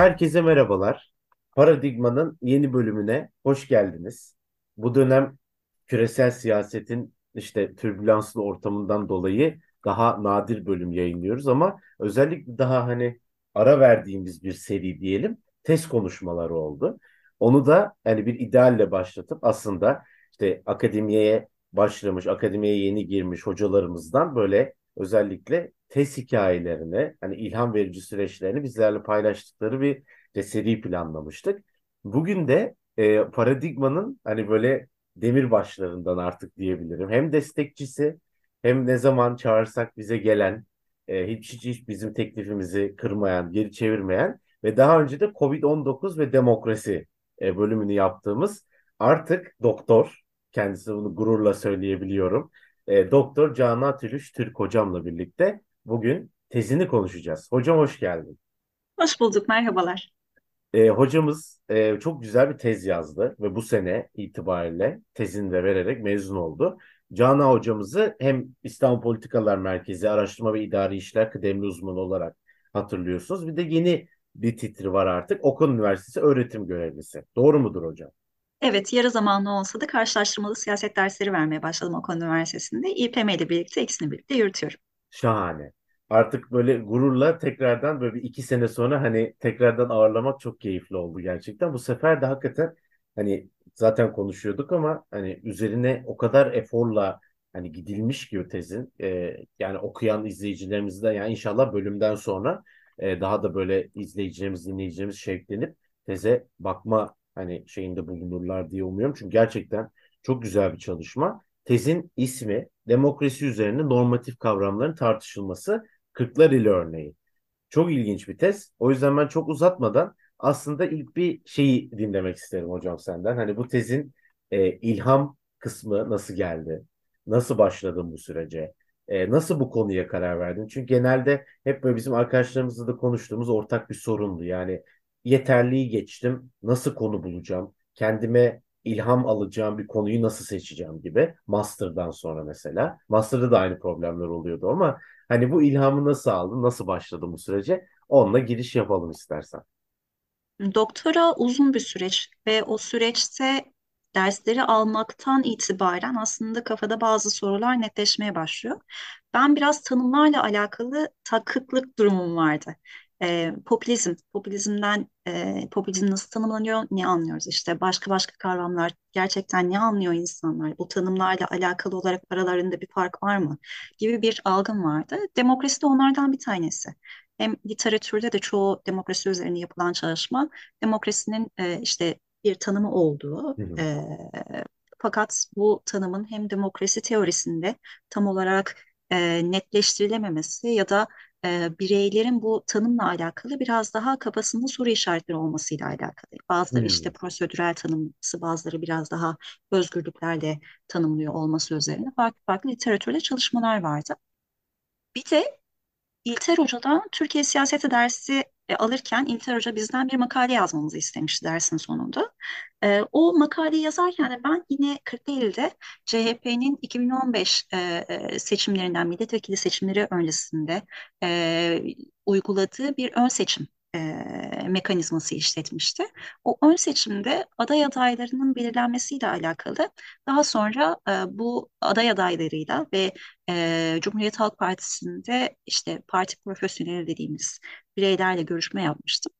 Herkese merhabalar. Paradigma'nın yeni bölümüne hoş geldiniz. Bu dönem küresel siyasetin işte türbülanslı ortamından dolayı daha nadir bölüm yayınlıyoruz ama özellikle daha hani ara verdiğimiz bir seri diyelim test konuşmaları oldu. Onu da yani bir idealle başlatıp aslında işte akademiye başlamış, akademiye yeni girmiş hocalarımızdan böyle özellikle test hikayelerini, hani ilham verici süreçlerini bizlerle paylaştıkları bir de seri planlamıştık. Bugün de e, paradigmanın hani böyle demir başlarından artık diyebilirim. Hem destekçisi hem ne zaman çağırsak bize gelen, e, hiç, hiç, hiç bizim teklifimizi kırmayan, geri çevirmeyen ve daha önce de Covid-19 ve demokrasi e, bölümünü yaptığımız artık doktor, kendisi bunu gururla söyleyebiliyorum. E, Doktor Canan Tülüş Türk hocamla birlikte bugün tezini konuşacağız. Hocam hoş geldin. Hoş bulduk, merhabalar. E, hocamız e, çok güzel bir tez yazdı ve bu sene itibariyle tezini de vererek mezun oldu. Canan hocamızı hem İstanbul Politikalar Merkezi Araştırma ve İdari İşler Kıdemli Uzmanı olarak hatırlıyorsunuz. Bir de yeni bir titri var artık. Okan Üniversitesi öğretim görevlisi. Doğru mudur hocam? Evet, yarı zamanlı olsa da karşılaştırmalı siyaset dersleri vermeye başladım Okan Üniversitesi'nde. İPM ile birlikte ikisini birlikte yürütüyorum. Şahane. Artık böyle gururla tekrardan böyle bir iki sene sonra hani tekrardan ağırlamak çok keyifli oldu gerçekten. Bu sefer de hakikaten hani zaten konuşuyorduk ama hani üzerine o kadar eforla hani gidilmiş ki tezin e, yani okuyan izleyicilerimizden yani inşallah bölümden sonra e, daha da böyle izleyicilerimiz dinleyicilerimiz şevklenip teze bakma hani şeyinde bulunurlar diye umuyorum. Çünkü gerçekten çok güzel bir çalışma. Tezin ismi demokrasi üzerine normatif kavramların tartışılması Kırklar ile örneği. Çok ilginç bir tez. O yüzden ben çok uzatmadan aslında ilk bir şeyi dinlemek isterim hocam senden. Hani bu tezin e, ilham kısmı nasıl geldi? Nasıl başladın bu sürece? E, nasıl bu konuya karar verdin? Çünkü genelde hep böyle bizim arkadaşlarımızla da konuştuğumuz ortak bir sorundu. Yani yeterliği geçtim. Nasıl konu bulacağım? Kendime ilham alacağım bir konuyu nasıl seçeceğim gibi. Master'dan sonra mesela. Master'da da aynı problemler oluyordu ama hani bu ilhamı nasıl aldın? Nasıl başladın bu sürece? Onunla giriş yapalım istersen. Doktora uzun bir süreç ve o süreçte dersleri almaktan itibaren aslında kafada bazı sorular netleşmeye başlıyor. Ben biraz tanımlarla alakalı takıklık durumum vardı. E, popülizm, popülizmden e, popülizm nasıl tanımlanıyor, ne anlıyoruz işte başka başka kavramlar gerçekten ne anlıyor insanlar, bu tanımlarla alakalı olarak aralarında bir fark var mı gibi bir algım vardı. Demokrasi de onlardan bir tanesi. Hem literatürde de çoğu demokrasi üzerine yapılan çalışma demokrasinin e, işte bir tanımı olduğu, Hı hı. e, fakat bu tanımın hem demokrasi teorisinde tam olarak e, netleştirilememesi ya da e, bireylerin bu tanımla alakalı biraz daha kafasında soru işaretleri olmasıyla alakalı. Bazıları işte Hmm. prosedürel tanımlısı, bazıları biraz daha özgürlüklerle tanımlıyor olması üzerine farklı farklı literatürde çalışmalar vardı. Bir de İlter Hoca'dan Türkiye siyaseti dersi e, alırken İlter Hoca bizden bir makale yazmamızı istemişti dersin sonunda. E, o makaleyi yazarken de ben yine Kırklareli'de CHP'nin 2015 e, e, seçimlerinden milletvekili seçimleri öncesinde e, uyguladığı bir ön seçim e, mekanizması işletmişti. O ön seçimde aday adaylarının belirlenmesiyle alakalı daha sonra e, bu aday adaylarıyla ve e, Cumhuriyet Halk Partisi'nde işte parti profesyoneli dediğimiz bireylerle görüşme yapmıştım.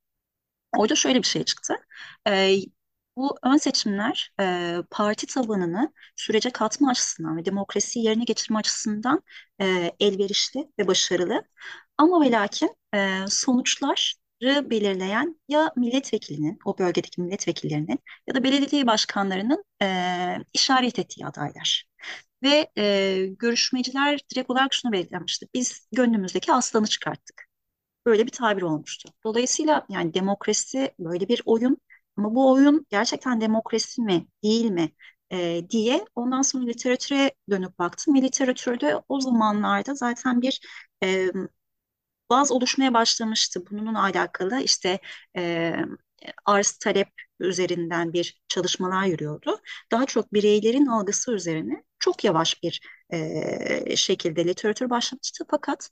Orada şöyle bir şey çıktı. E, bu ön seçimler e, parti tabanını sürece katma açısından ve demokrasiyi yerine getirme açısından e, elverişli ve başarılı. Ama ve lakin e, sonuçlar belirleyen ya milletvekilinin, o bölgedeki milletvekillerinin ya da belediye başkanlarının e, işaret ettiği adaylar. Ve e, görüşmeciler direkt olarak şunu belirlemişti. Biz gönlümüzdeki aslanı çıkarttık. Böyle bir tabir olmuştu. Dolayısıyla yani demokrasi böyle bir oyun ama bu oyun gerçekten demokrasi mi değil mi e, diye ondan sonra literatüre dönüp baktım. Ve literatürde o zamanlarda zaten bir e, baz oluşmaya başlamıştı. Bununla alakalı işte e, arz talep üzerinden bir çalışmalar yürüyordu. Daha çok bireylerin algısı üzerine çok yavaş bir e, şekilde literatür başlamıştı. Fakat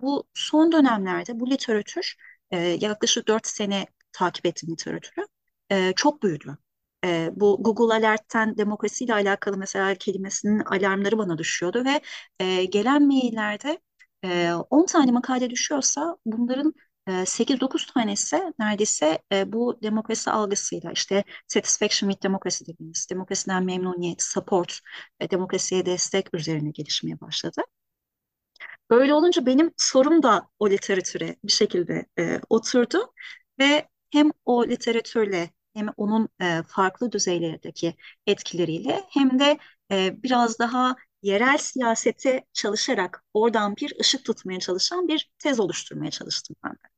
bu son dönemlerde bu literatür e, yaklaşık 4 sene takip ettim literatürü. E, çok büyüdü. E, bu Google Alert'ten demokrasiyle alakalı mesela kelimesinin alarmları bana düşüyordu ve e, gelen maillerde e, 10 tane makale düşüyorsa bunların e, 8-9 tanesi neredeyse bu demokrasi algısıyla işte satisfaction with democracy dediğimiz demokrasiden memnuniyet, support, demokrasiye destek üzerine gelişmeye başladı. Böyle olunca benim sorum da o literatüre bir şekilde e, oturdu ve hem o literatürle hem onun e, farklı düzeylerdeki etkileriyle hem de e, biraz daha yerel siyasete çalışarak oradan bir ışık tutmaya çalışan bir tez oluşturmaya çalıştım ben de.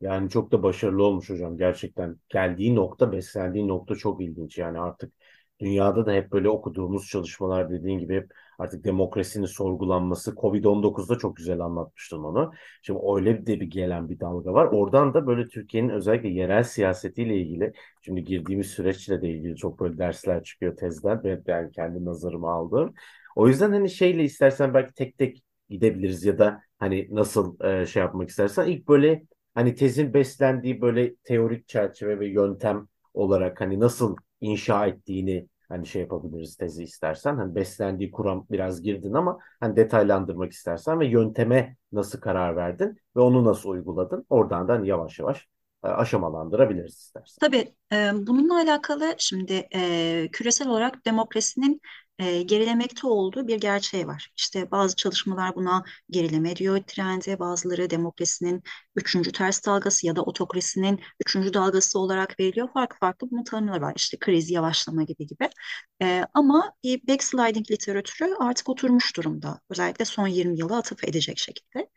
Yani çok da başarılı olmuş hocam gerçekten. Geldiği nokta, beslendiği nokta çok ilginç. Yani artık dünyada da hep böyle okuduğumuz çalışmalar dediğin gibi hep artık demokrasinin sorgulanması. Covid-19'da çok güzel anlatmıştın onu. Şimdi öyle de bir gelen bir dalga var. Oradan da böyle Türkiye'nin özellikle yerel siyasetiyle ilgili şimdi girdiğimiz süreçle de ilgili çok böyle dersler çıkıyor tezler. Ben yani kendi nazarımı aldım. O yüzden hani şeyle istersen belki tek tek gidebiliriz ya da hani nasıl e, şey yapmak istersen ilk böyle hani tezin beslendiği böyle teorik çerçeve ve yöntem olarak hani nasıl inşa ettiğini hani şey yapabiliriz tezi istersen. Hani beslendiği kuram biraz girdin ama hani detaylandırmak istersen ve yönteme nasıl karar verdin ve onu nasıl uyguladın? Oradan da hani yavaş yavaş aşamalandırabiliriz istersen. Tabii e, bununla alakalı şimdi e, küresel olarak demokrasinin e, gerilemekte olduğu bir gerçeği var. İşte bazı çalışmalar buna gerileme diyor trendi, bazıları demokrasinin üçüncü ters dalgası ya da otokrasinin üçüncü dalgası olarak veriliyor. Farklı farklı bunun tanımları var. İşte kriz, yavaşlama gibi gibi. E, ama bir backsliding literatürü artık oturmuş durumda. Özellikle son 20 yıla atıf edecek şekilde.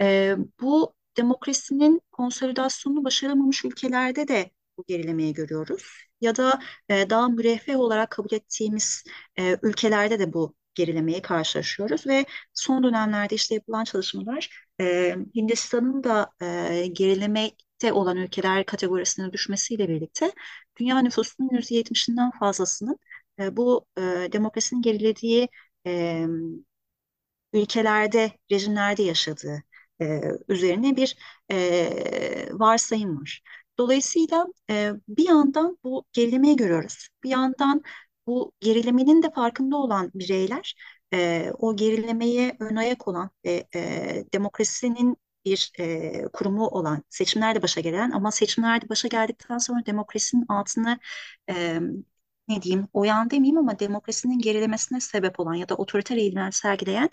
E, bu demokrasinin konsolidasyonunu başaramamış ülkelerde de bu gerilemeyi görüyoruz. Ya da e, daha müreffeh olarak kabul ettiğimiz e, ülkelerde de bu gerilemeye karşılaşıyoruz ve son dönemlerde işte yapılan çalışmalar e, Hindistan'ın da e, gerilemekte olan ülkeler kategorisine düşmesiyle birlikte dünya nüfusunun %70'inden fazlasının e, bu e, demokrasinin gerilediği e, ülkelerde, rejimlerde yaşadığı e, üzerine bir e, varsayım var. Dolayısıyla e, bir yandan bu gerilemeyi görüyoruz. Bir yandan bu gerilemenin de farkında olan bireyler e, o gerilemeye ön ayak olan ve e, demokrasinin bir e, kurumu olan seçimlerde başa gelen ama seçimlerde başa geldikten sonra demokrasinin altını e, ne diyeyim oyan demeyeyim ama demokrasinin gerilemesine sebep olan ya da otoriter eğilimler sergileyen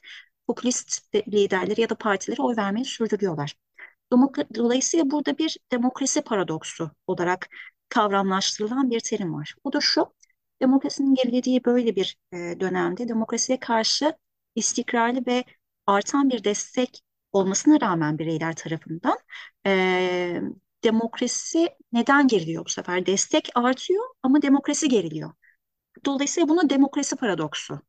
popülist liderleri ya da partileri oy vermeyi sürdürüyorlar. Dolayısıyla burada bir demokrasi paradoksu olarak kavramlaştırılan bir terim var. O da şu, demokrasinin gerilediği böyle bir e, dönemde demokrasiye karşı istikrarlı ve artan bir destek olmasına rağmen bireyler tarafından e, demokrasi neden geriliyor bu sefer? Destek artıyor ama demokrasi geriliyor. Dolayısıyla buna demokrasi paradoksu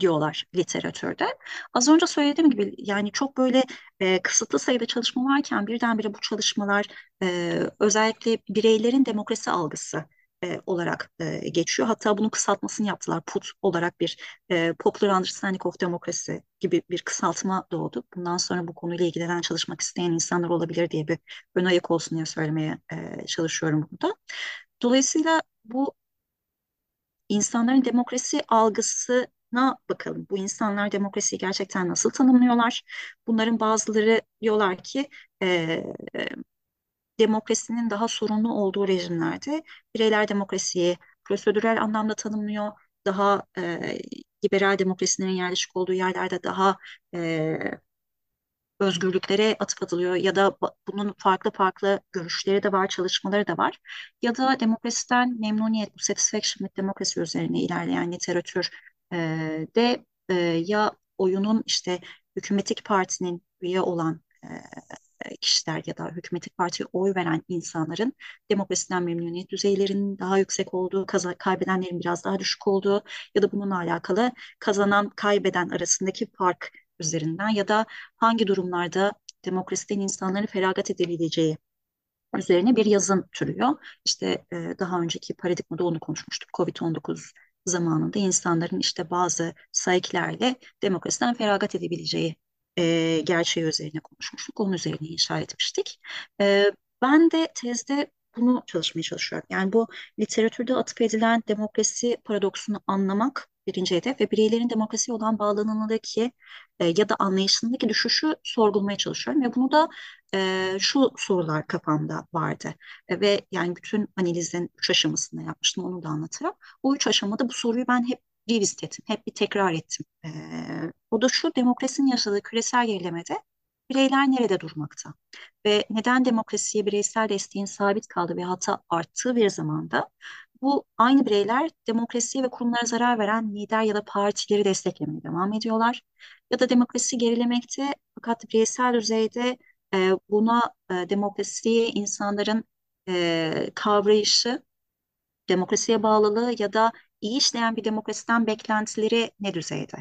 diyorlar literatürde. Az önce söylediğim gibi yani çok böyle e, kısıtlı sayıda çalışma varken birdenbire bu çalışmalar e, özellikle bireylerin demokrasi algısı e, olarak e, geçiyor. Hatta bunun kısaltmasını yaptılar. PUT olarak bir e, Popular Understanding of Democracy gibi bir kısaltma doğdu. Bundan sonra bu konuyla ilgilenen çalışmak isteyen insanlar olabilir diye bir ön ayak olsun diye söylemeye e, çalışıyorum burada. Dolayısıyla bu insanların demokrasi algısı na bakalım. Bu insanlar demokrasiyi gerçekten nasıl tanımlıyorlar? Bunların bazıları diyorlar ki e, demokrasinin daha sorunlu olduğu rejimlerde bireyler demokrasiyi prosedürel anlamda tanımlıyor. Daha e, liberal demokrasilerin yerleşik olduğu yerlerde daha e, özgürlüklere atıf atılıyor ya da bunun farklı farklı görüşleri de var, çalışmaları da var. Ya da demokrasiden memnuniyet, bu satisfaction with democracy üzerine ilerleyen literatür de e, ya oyunun işte hükümetik partinin üye olan e, kişiler ya da hükümetik partiye oy veren insanların demokrasiden memnuniyet düzeylerinin daha yüksek olduğu, kaybedenlerin biraz daha düşük olduğu ya da bununla alakalı kazanan kaybeden arasındaki fark üzerinden ya da hangi durumlarda demokrasiden insanların feragat edebileceği üzerine bir yazın türüyor. İşte e, daha önceki paradigmada onu konuşmuştuk. Covid-19 zamanında insanların işte bazı saiklerle demokrasiden feragat edebileceği e, gerçeği üzerine konuşmuştuk. Onun üzerine inşa etmiştik. E, ben de tezde bunu çalışmaya çalışıyorum. Yani bu literatürde atıf edilen demokrasi paradoksunu anlamak birinci hedef ve bireylerin demokrasiye olan bağlanımındaki e, ya da anlayışındaki düşüşü sorgulamaya çalışıyorum ve bunu da e, şu sorular kafamda vardı e, ve yani bütün analizin üç aşamasında yapmıştım onu da anlatırım. O üç aşamada bu soruyu ben hep revisit ettim, hep bir tekrar ettim. E, o da şu demokrasinin yaşadığı küresel gerilemede bireyler nerede durmakta? Ve neden demokrasiye bireysel desteğin sabit kaldığı ve hatta arttığı bir zamanda bu aynı bireyler demokrasiye ve kurumlara zarar veren lider ya da partileri desteklemeye devam ediyorlar. Ya da demokrasi gerilemekte fakat bireysel düzeyde e, buna e, demokrasiyi insanların e, kavrayışı, demokrasiye bağlılığı ya da iyi işleyen bir demokrasiden beklentileri ne düzeyde?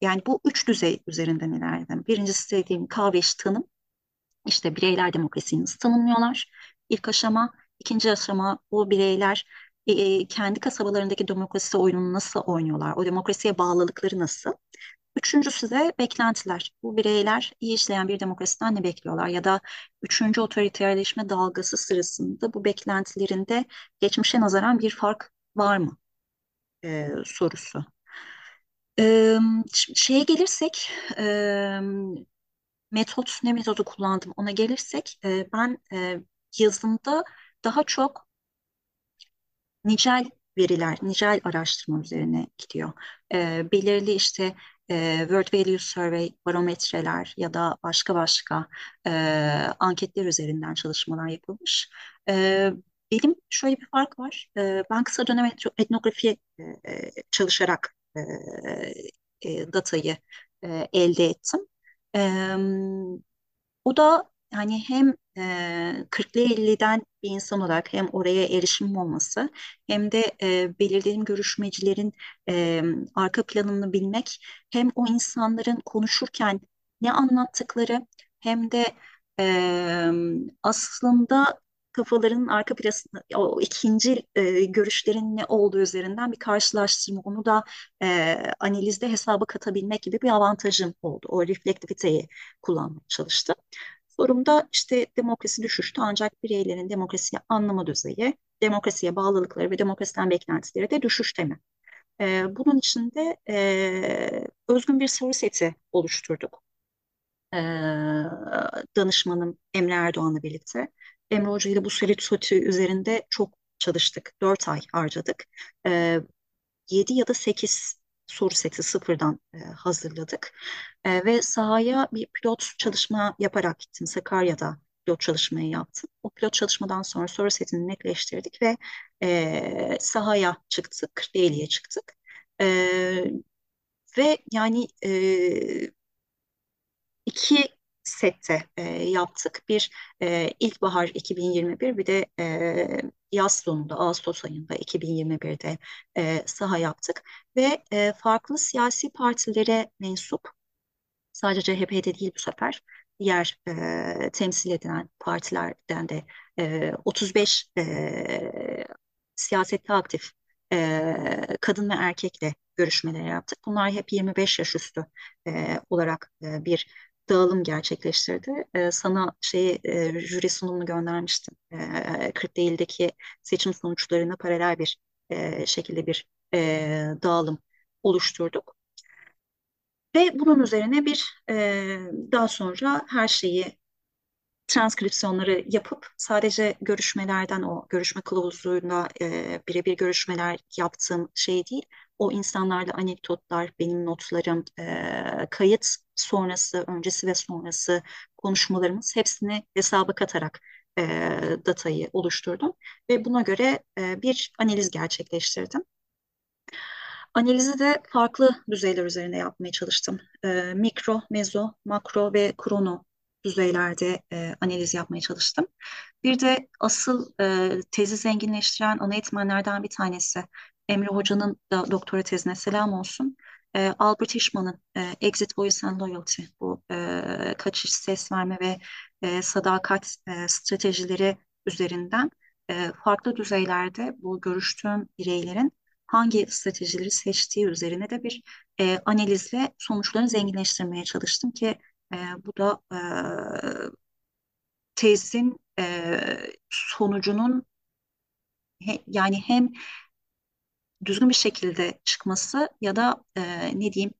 Yani bu üç düzey üzerinden ilerledim. Birincisi dediğim kavrayış tanım. İşte bireyler demokrasiyi nasıl tanımlıyorlar? İlk aşama. ikinci aşama bu bireyler e, e, kendi kasabalarındaki demokrasi oyununu nasıl oynuyorlar? O demokrasiye bağlılıkları nasıl? Üçüncüsü de beklentiler. Bu bireyler iyi işleyen bir demokrasiden ne bekliyorlar? Ya da üçüncü otoriterleşme dalgası sırasında bu beklentilerinde geçmişe nazaran bir fark var mı? Ee, sorusu. Ee, şeye gelirsek, e, metot ne metodu kullandım ona gelirsek, e, ben e, yazımda daha çok nicel veriler, nicel araştırma üzerine gidiyor. E, belirli işte e, World Value Survey, barometreler ya da başka başka e, anketler üzerinden çalışmalar yapılmış. E, benim şöyle bir fark var. E, ben kısa dönem etnografi e, çalışarak e, e, datayı e, elde ettim. E, o da yani hem e, 40'lı 50'den bir insan olarak hem oraya erişimim olması hem de e, belirlediğim görüşmecilerin e, arka planını bilmek hem o insanların konuşurken ne anlattıkları hem de e, aslında kafalarının arka plasında o ikinci e, görüşlerin ne olduğu üzerinden bir karşılaştırma onu da e, analizde hesaba katabilmek gibi bir avantajım oldu. O reflektiviteyi kullanmaya çalıştım. Forumda işte demokrasi düşüştü ancak bireylerin demokrasiyi anlama düzeyi, demokrasiye bağlılıkları ve demokrasiden beklentileri de düşüşte mi? E, bunun için de e, özgün bir soru seti oluşturduk. E, danışmanım Emre Erdoğan'la birlikte. Emre Hoca ile bu soru seti üzerinde çok çalıştık. Dört ay harcadık. E, 7 ya da 8 soru seti sıfırdan e, hazırladık. E, ve sahaya bir pilot çalışma yaparak gittim. Sakarya'da pilot çalışmayı yaptım. O pilot çalışmadan sonra soru setini netleştirdik ve e, sahaya çıktık, Kırklareli'ye çıktık. E, ve yani e, iki sette e, yaptık. Bir e, ilkbahar 2021 bir de e, yaz sonunda Ağustos ayında 2021'de e, saha yaptık ve e, farklı siyasi partilere mensup sadece CHP'de değil bu sefer diğer e, temsil edilen partilerden de e, 35 e, siyasette aktif e, kadın ve erkekle görüşmeler yaptık. Bunlar hep 25 yaş üstü e, olarak e, bir dağılım gerçekleştirdi. E, sana şeyi e, jüri sunumunu göndermiştim. E, 40 değildeki seçim sonuçlarına paralel bir e, şekilde bir e, dağılım oluşturduk. Ve bunun üzerine bir e, daha sonra her şeyi transkripsiyonları yapıp sadece görüşmelerden o görüşme kılavuzuyla e, birebir görüşmeler yaptığım şey değil. O insanlarla anekdotlar, benim notlarım, e, kayıt sonrası, öncesi ve sonrası konuşmalarımız hepsini hesaba katarak e, datayı oluşturdum. Ve buna göre e, bir analiz gerçekleştirdim. Analizi de farklı düzeyler üzerine yapmaya çalıştım. E, mikro, mezo, makro ve krono düzeylerde e, analiz yapmaya çalıştım. Bir de asıl e, tezi zenginleştiren ana etmenlerden bir tanesi Emre Hoca'nın da doktora tezine selam olsun. E, Albert Ishman'ın e, Exit Voice and Loyalty bu e, kaçış, ses verme ve e, sadakat e, stratejileri üzerinden e, farklı düzeylerde bu görüştüğüm bireylerin hangi stratejileri seçtiği üzerine de bir e, analizle sonuçlarını zenginleştirmeye çalıştım ki Bu da e, tezin e, sonucunun he- yani hem düzgün bir şekilde çıkması ya da e, ne diyeyim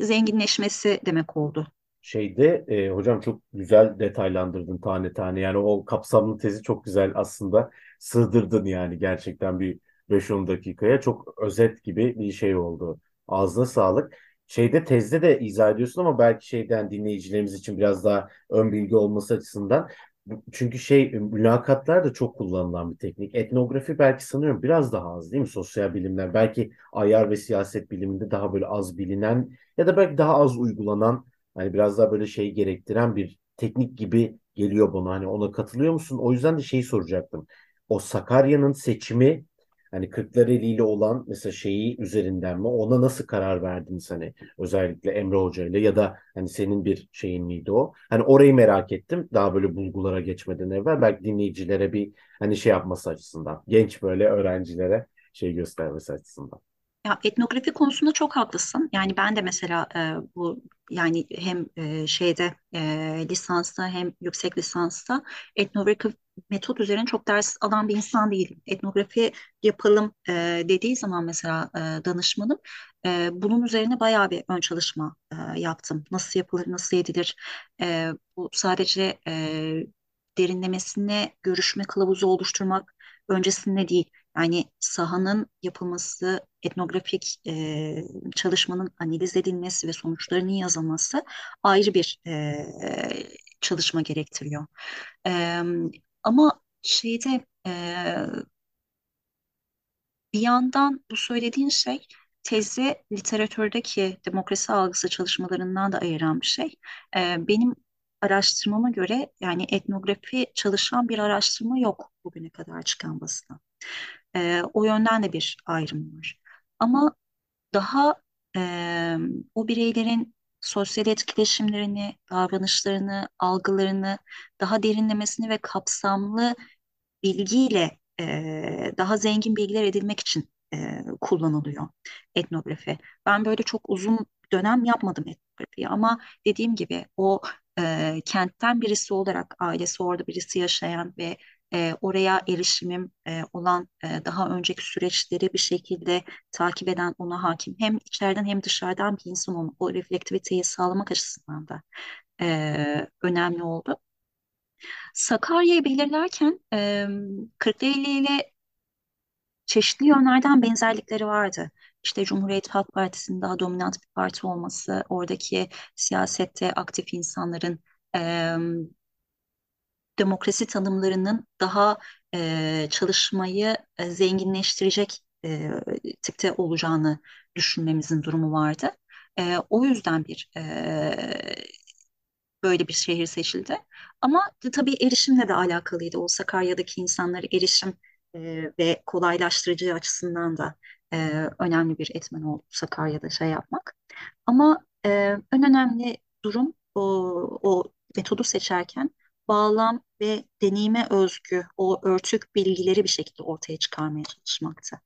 zenginleşmesi demek oldu. Şeyde e, hocam çok güzel detaylandırdın tane tane. Yani o kapsamlı tezi çok güzel aslında sığdırdın yani gerçekten bir beş on dakikaya. Çok özet gibi bir şey oldu. Ağzına sağlık. Şeyde tezde de izah ediyorsun ama belki şeyden dinleyicilerimiz için biraz daha ön bilgi olması açısından. Çünkü şey mülakatlar da çok kullanılan bir teknik. Etnografi belki sanıyorum biraz daha az değil mi? Sosyal bilimler belki ayar ve siyaset biliminde daha böyle az bilinen ya da belki daha az uygulanan Hani biraz daha böyle şey gerektiren bir teknik gibi geliyor bana. Hani ona katılıyor musun? O yüzden de şeyi soracaktım. O Sakarya'nın seçimi hani Kırklareli ile olan mesela şeyi üzerinden mi? Ona nasıl karar verdiniz hani özellikle Emre Hoca ile ya da hani senin bir şeyin miydi o? Hani orayı merak ettim. Daha böyle bulgulara geçmeden evvel belki dinleyicilere bir hani şey yapması açısından. Genç böyle öğrencilere şey göstermesi açısından. Ya etnografi konusunda çok haklısın. Yani ben de mesela e, bu yani hem e, şeyde e, lisansta hem yüksek lisansta etnografi metot üzerine çok ders alan bir insan değilim. Etnografi yapalım e, dediği zaman mesela e, danışmanım e, bunun üzerine bayağı bir ön çalışma e, yaptım. Nasıl yapılır, nasıl edilir? E, bu sadece e, derinlemesine görüşme kılavuzu oluşturmak öncesinde değil. Yani sahanın yapılması, etnografik e, çalışmanın analiz edilmesi ve sonuçlarının yazılması ayrı bir e, çalışma gerektiriyor. E, ama şeyde e, bir yandan bu söylediğin şey tezi literatürdeki demokrasi algısı çalışmalarından da ayıran bir şey. E, benim araştırmama göre yani etnografi çalışan bir araştırma yok bugüne kadar çıkan basına. E, o yönden de bir ayrım var. Ama daha e, o bireylerin sosyal etkileşimlerini, davranışlarını, algılarını daha derinlemesini ve kapsamlı bilgiyle e, daha zengin bilgiler edinmek için e, kullanılıyor etnografi. Ben böyle çok uzun dönem yapmadım etnografiyi ama dediğim gibi o e, kentten birisi olarak ailesi orada birisi yaşayan ve e, oraya erişimim e, olan e, daha önceki süreçleri bir şekilde takip eden ona hakim hem içeriden hem dışarıdan bir insan olmak o reflektiviteyi sağlamak açısından da e, önemli oldu. Sakarya'yı belirlerken e, Kırklareli ile çeşitli yönlerden benzerlikleri vardı. İşte Cumhuriyet Halk Partisi'nin daha dominant bir parti olması, oradaki siyasette aktif insanların demokrasi tanımlarının daha e, çalışmayı e, zenginleştirecek e, tipte olacağını düşünmemizin durumu vardı. E, o yüzden bir e, böyle bir şehir seçildi. Ama tabii erişimle de alakalıydı. O Sakarya'daki insanları erişim e, ve kolaylaştırıcı açısından da e, önemli bir etmen oldu Sakarya'da şey yapmak. Ama e, en önemli durum o, o metodu seçerken bağlam ve deneyime özgü o örtük bilgileri bir şekilde ortaya çıkarmaya çalışmaktı.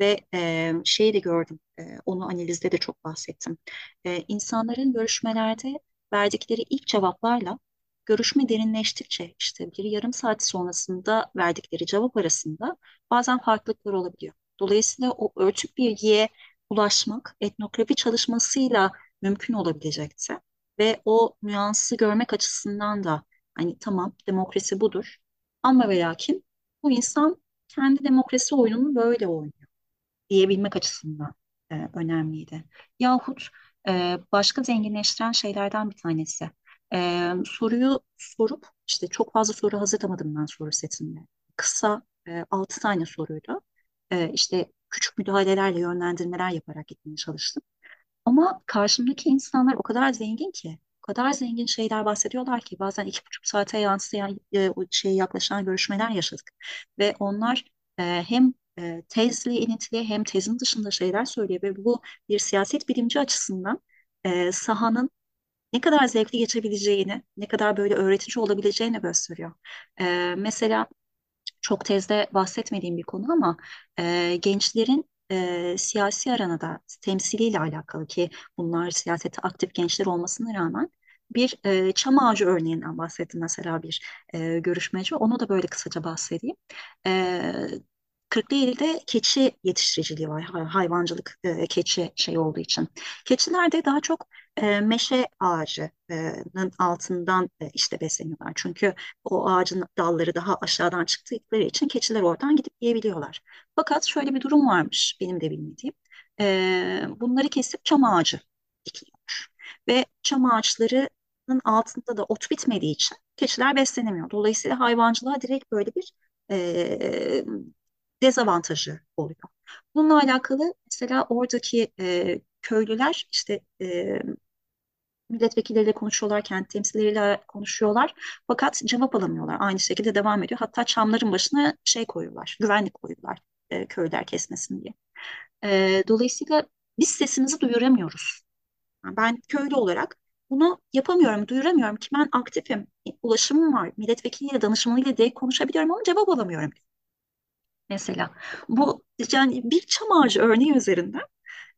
Ve e, şeyi de gördüm, e, onu analizde de çok bahsettim. E, insanların görüşmelerde verdikleri ilk cevaplarla görüşme derinleştikçe işte bir yarım saat sonrasında verdikleri cevap arasında bazen farklılıklar olabiliyor. Dolayısıyla o örtük bilgiye ulaşmak etnografi çalışmasıyla mümkün olabilecekti. Ve o nüansı görmek açısından da Hani tamam demokrasi budur. Ama ve lakin bu insan kendi demokrasi oyununu böyle oynuyor diyebilmek açısından e, önemliydi. Yahut e, başka zenginleştiren şeylerden bir tanesi. E, soruyu sorup işte çok fazla soru hazırlamadım ben soru setinde. Kısa e, 6 tane soruydu. E, işte küçük müdahalelerle yönlendirmeler yaparak gitmeye çalıştım. Ama karşımdaki insanlar o kadar zengin ki kadar zengin şeyler bahsediyorlar ki bazen iki buçuk saate yansıyan e, o şeye yaklaşan görüşmeler yaşadık. Ve onlar e, hem e, tezle ilintili hem tezin dışında şeyler söylüyor ve bu bir siyaset bilimci açısından e, sahanın ne kadar zevkli geçebileceğini, ne kadar böyle öğretici olabileceğini gösteriyor. E, mesela çok tezde bahsetmediğim bir konu ama gençlerin e, siyasi aranada temsiliyle alakalı ki bunlar siyasete aktif gençler olmasına rağmen bir e, çam ağacı örneğinden bahsetti mesela bir e, görüşmeci. Onu da böyle kısaca bahsedeyim. E, Kırklareli'de keçi yetiştiriciliği var. Hay- Hayvancılık e, keçi şey olduğu için. Keçiler de daha çok e, meşe ağacının altından e, işte besleniyorlar. Çünkü o ağacın dalları daha aşağıdan çıktıkları için keçiler oradan gidip yiyebiliyorlar. Fakat şöyle bir durum varmış benim de bilmediğim. E, bunları kesip çam ağacı dikiliyormuş. Ve çam ağaçlarının altında da ot bitmediği için keçiler beslenemiyor. Dolayısıyla hayvancılığa direkt böyle bir dezavantajı oluyor. Bununla alakalı mesela oradaki e, köylüler işte e, milletvekilleriyle konuşuyorlar, kent temsilcileriyle konuşuyorlar. Fakat cevap alamıyorlar. Aynı şekilde devam ediyor. Hatta çamların başına şey koyuyorlar, güvenlik koyuyorlar e, köyler kesmesin diye. E, dolayısıyla biz sesimizi duyuramıyoruz. Yani ben köylü olarak bunu yapamıyorum, duyuramıyorum ki ben aktifim, ulaşımım var, milletvekiliyle, danışmanıyla direkt konuşabiliyorum ama cevap alamıyorum mesela. Bu yani bir çam ağacı örneği üzerinden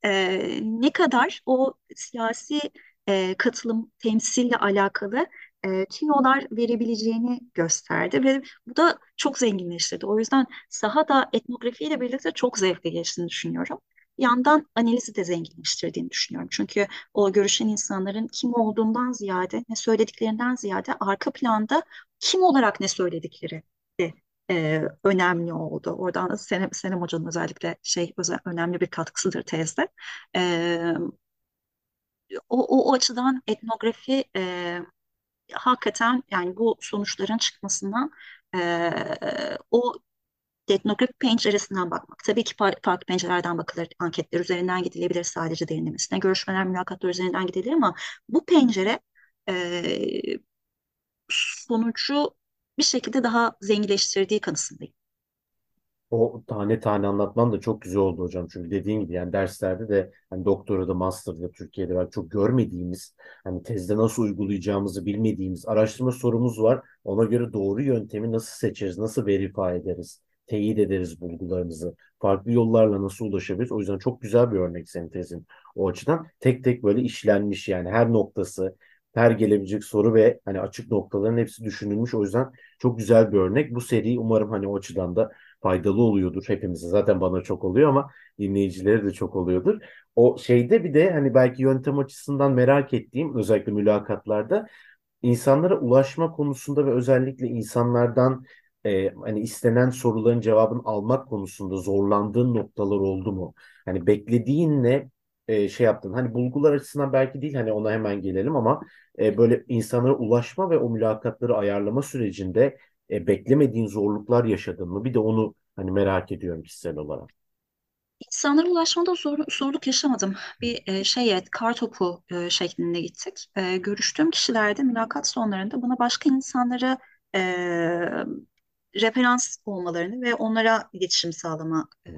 e, ne kadar o siyasi e, katılım, temsille alakalı e, tüyolar verebileceğini gösterdi ve bu da çok zenginleştirdi. O yüzden sahada etnografiyle birlikte çok zevkli geçtiğini düşünüyorum. Bir yandan analizi de zenginleştirdiğini düşünüyorum. Çünkü o görüşen insanların kim olduğundan ziyade, ne söylediklerinden ziyade arka planda kim olarak ne söyledikleri de e, önemli oldu. Oradan Senem, Senem Hoca'nın özellikle şey özel, önemli bir katkısıdır tezde. E, o, o, açıdan etnografi e, hakikaten yani bu sonuçların çıkmasından e, o etnografi penceresinden bakmak. Tabii ki farklı pencerelerden bakılır. Anketler üzerinden gidilebilir sadece derinlemesine. Görüşmeler, mülakatlar üzerinden gidilir ama bu pencere e, sonucu bir şekilde daha zenginleştirdiği kanısındayım. O tane tane anlatman da çok güzel oldu hocam. Çünkü dediğin gibi yani derslerde de hani doktorada, master'da Türkiye'de var çok görmediğimiz, hani tezde nasıl uygulayacağımızı bilmediğimiz araştırma sorumuz var. Ona göre doğru yöntemi nasıl seçeriz, nasıl verify ederiz, teyit ederiz bulgularımızı, farklı yollarla nasıl ulaşabiliriz. O yüzden çok güzel bir örnek senin tezin. O açıdan tek tek böyle işlenmiş yani her noktası, her gelebilecek soru ve hani açık noktaların hepsi düşünülmüş. O yüzden çok güzel bir örnek. Bu seri umarım hani o açıdan da faydalı oluyordur hepimize. Zaten bana çok oluyor ama dinleyicilere de çok oluyordur. O şeyde bir de hani belki yöntem açısından merak ettiğim özellikle mülakatlarda insanlara ulaşma konusunda ve özellikle insanlardan e, hani istenen soruların cevabını almak konusunda zorlandığın noktalar oldu mu? Hani beklediğinle e, şey yaptın. Hani bulgular açısından belki değil hani ona hemen gelelim ama e, böyle insanlara ulaşma ve o mülakatları ayarlama sürecinde e, beklemediğin zorluklar yaşadın mı? Bir de onu hani merak ediyorum kişisel olarak. İnsanlara ulaşmada zor, zorluk yaşamadım. Bir e, şeye, kartopu e, şeklinde gittik. E, görüştüğüm kişilerde mülakat sonlarında bana başka insanlara e, referans olmalarını ve onlara iletişim sağlama e,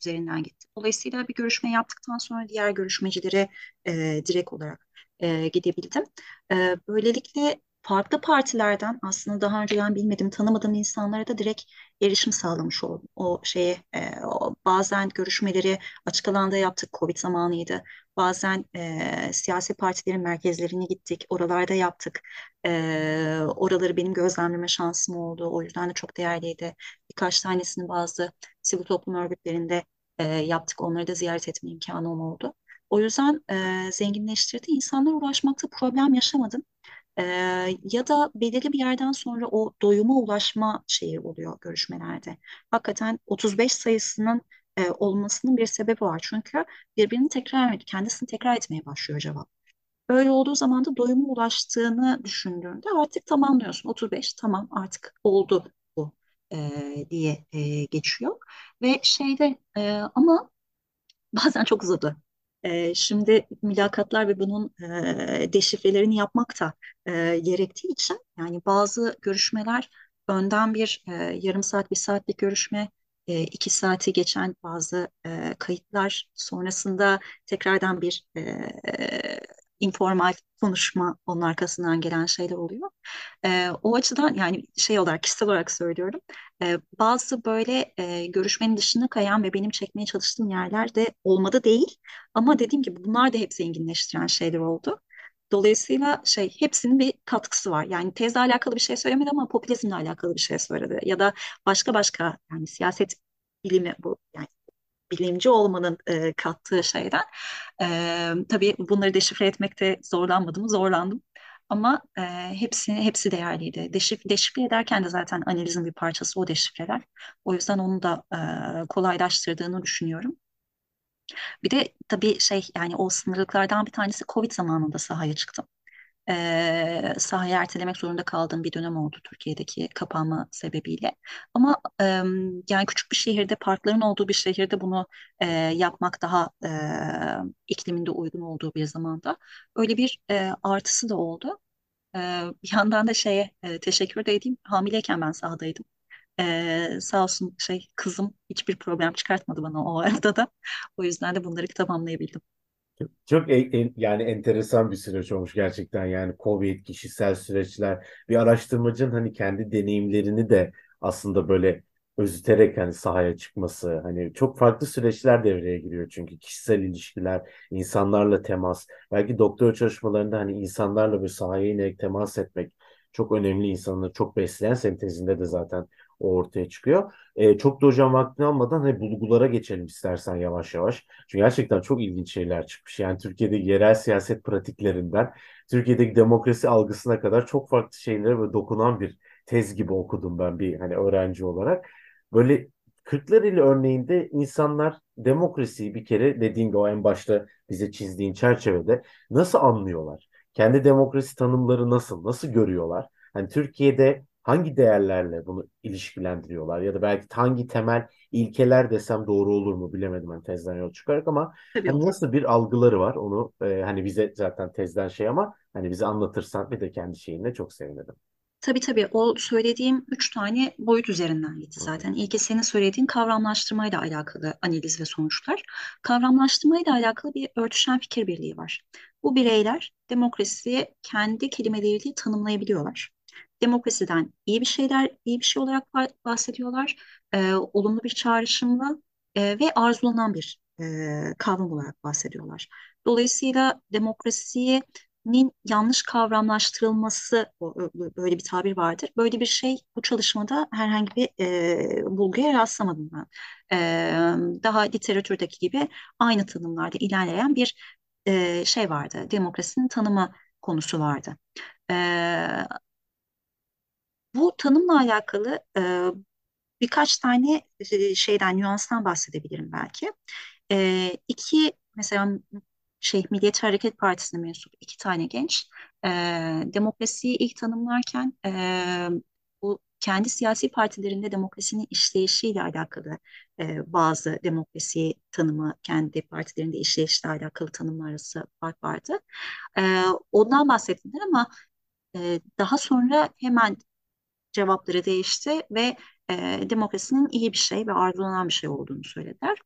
üzerinden gitti. Dolayısıyla bir görüşme yaptıktan sonra diğer görüşmecilere e, direkt olarak e, gidebildim. E, böylelikle farklı partilerden aslında daha önceden bilmediğim, tanımadığım insanlara da direkt erişim sağlamış oldum. O şeye e, o, bazen görüşmeleri açık alanda yaptık, Covid zamanıydı. Bazen e, siyasi partilerin merkezlerine gittik, oralarda yaptık. E, oraları benim gözlemleme şansım oldu. O yüzden de çok değerliydi. Birkaç tanesini bazı sivil toplum örgütlerinde e, yaptık. Onları da ziyaret etme imkanım oldu. O yüzden e, zenginleştirdi. İnsanlara ulaşmakta problem yaşamadım. Ee, ya da belirli bir yerden sonra o doyuma ulaşma şeyi oluyor görüşmelerde. Hakikaten 35 sayısının e, olmasının bir sebebi var. Çünkü birbirini tekrar, kendisini tekrar etmeye başlıyor cevap. Böyle olduğu zaman da doyuma ulaştığını düşündüğünde artık tamamlıyorsun. 35 tamam artık oldu bu e, diye e, geçiyor. Ve şeyde e, ama bazen çok uzadı. Şimdi mülakatlar ve bunun e, deşifrelerini yapmak da e, gerektiği için yani bazı görüşmeler önden bir e, yarım saat, bir saatlik görüşme, e, iki saati geçen bazı e, kayıtlar sonrasında tekrardan bir e, informal konuşma onun arkasından gelen şeyler oluyor. E, o açıdan yani şey olarak kişisel olarak söylüyorum. E, bazı böyle e, görüşmenin dışına kayan ve benim çekmeye çalıştığım yerler de olmadı değil. Ama dediğim gibi bunlar da hep zenginleştiren şeyler oldu. Dolayısıyla şey hepsinin bir katkısı var. Yani tezle alakalı bir şey söylemedi ama popülizmle alakalı bir şey söyledi. Ya da başka başka yani siyaset bilimi bu yani bilimci olmanın e, kattığı şeyden. E, tabii bunları deşifre etmekte zorlanmadım, zorlandım. Ama e, hepsi hepsi değerliydi. Deşif, deşifre ederken de zaten analizin bir parçası o deşifreler. O yüzden onu da e, kolaylaştırdığını düşünüyorum. Bir de tabii şey yani o sınırlıklardan bir tanesi Covid zamanında sahaya çıktım. Ee, sahayı ertelemek zorunda kaldığım bir dönem oldu Türkiye'deki kapanma sebebiyle. Ama e, yani küçük bir şehirde, parkların olduğu bir şehirde bunu e, yapmak daha e, ikliminde uygun olduğu bir zamanda öyle bir e, artısı da oldu. E, bir yandan da şeye e, teşekkür de edeyim. Hamileyken ben sahadaydım. Ee, sağ olsun şey kızım hiçbir problem çıkartmadı bana o arada da. O yüzden de bunları tamamlayabildim. Çok, en- yani enteresan bir süreç olmuş gerçekten. Yani Covid, kişisel süreçler bir araştırmacının hani kendi deneyimlerini de aslında böyle özüterek hani sahaya çıkması hani çok farklı süreçler devreye giriyor çünkü kişisel ilişkiler, insanlarla temas. Belki doktor çalışmalarında hani insanlarla bir sahaya inerek temas etmek çok önemli insanları çok besleyen senin tezinde de zaten o ortaya çıkıyor. E, çok da hocam vaktini almadan hani bulgulara geçelim istersen yavaş yavaş. Çünkü gerçekten çok ilginç şeyler çıkmış. Yani Türkiye'de yerel siyaset pratiklerinden Türkiye'deki demokrasi algısına kadar çok farklı şeylere böyle dokunan bir tez gibi okudum ben bir hani öğrenci olarak. Böyle Kırklareli örneğinde insanlar demokrasiyi bir kere dediğin gibi o en başta bize çizdiğin çerçevede nasıl anlıyorlar? Kendi demokrasi tanımları nasıl? Nasıl görüyorlar? Hani Türkiye'de hangi değerlerle bunu ilişkilendiriyorlar ya da belki hangi temel ilkeler desem doğru olur mu bilemedim hani tezden yol çıkarak ama Tabii hani nasıl bir algıları var onu e, hani bize zaten tezden şey ama hani bize anlatırsan bir de kendi şeyinle çok sevinirim. Tabii tabii o söylediğim üç tane boyut üzerinden gitti zaten. İlki senin söylediğin kavramlaştırmayla alakalı analiz ve sonuçlar. Kavramlaştırmayla alakalı bir örtüşen fikir birliği var. Bu bireyler demokrasiyi kendi kelimeleriyle tanımlayabiliyorlar. Demokrasiden iyi bir şeyler, iyi bir şey olarak ba- bahsediyorlar. Ee, olumlu bir çağrışımla e, ve arzulanan bir e, kavram olarak bahsediyorlar. Dolayısıyla demokrasiyi nin yanlış kavramlaştırılması böyle bir tabir vardır. Böyle bir şey bu çalışmada herhangi bir e, bulguya rastlamadım ben. E, daha literatürdeki gibi aynı tanımlarda ilerleyen bir e, şey vardı. Demokrasinin tanımı konusu vardı. E, bu tanımla alakalı e, birkaç tane e, şeyden, nüanstan bahsedebilirim belki. E, iki mesela şey Milliyetçi Hareket Partisi'ne mensup iki tane genç e, demokrasiyi ilk tanımlarken e, bu kendi siyasi partilerinde demokrasinin işleyişiyle alakalı e, bazı demokrasi tanımı kendi partilerinde işleyişle alakalı tanımlar arası fark vardı. E, ondan bahsettiler ama e, daha sonra hemen cevapları değişti ve e, demokrasinin iyi bir şey ve arzulanan bir şey olduğunu söylediler.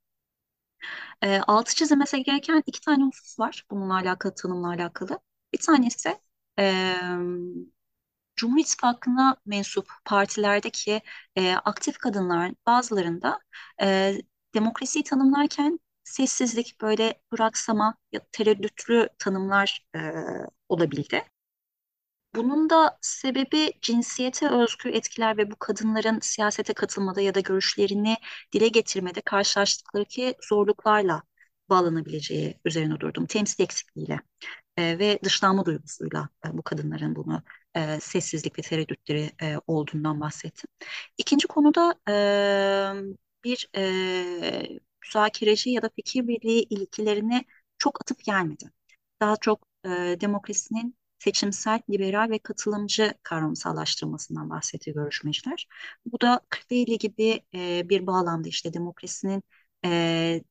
E, altı çizilmesi gereken iki tane husus var bununla alakalı, tanımla alakalı. Bir tanesi e, Cumhur İttifakı'na mensup partilerdeki e, aktif kadınlar bazılarında e, demokrasiyi tanımlarken sessizlik, böyle duraksama, ya tereddütlü tanımlar e, olabildi. Bunun da sebebi cinsiyete özgü etkiler ve bu kadınların siyasete katılmada ya da görüşlerini dile getirmede karşılaştıkları ki zorluklarla bağlanabileceği üzerine durdum. Temsil eksikliğiyle e, ve dışlanma duygusuyla e, bu kadınların bunu e, sessizlik ve tereddütleri e, olduğundan bahsettim. İkinci konuda e, bir e, müzakereci ya da fikir birliği ilkelerine çok atıp gelmedi. Daha çok e, demokrasinin seçimsel, liberal ve katılımcı kavramsallaştırmasından bahsetti görüşmeciler. Bu da Kırklareli gibi e, bir bağlamda işte demokrasinin e,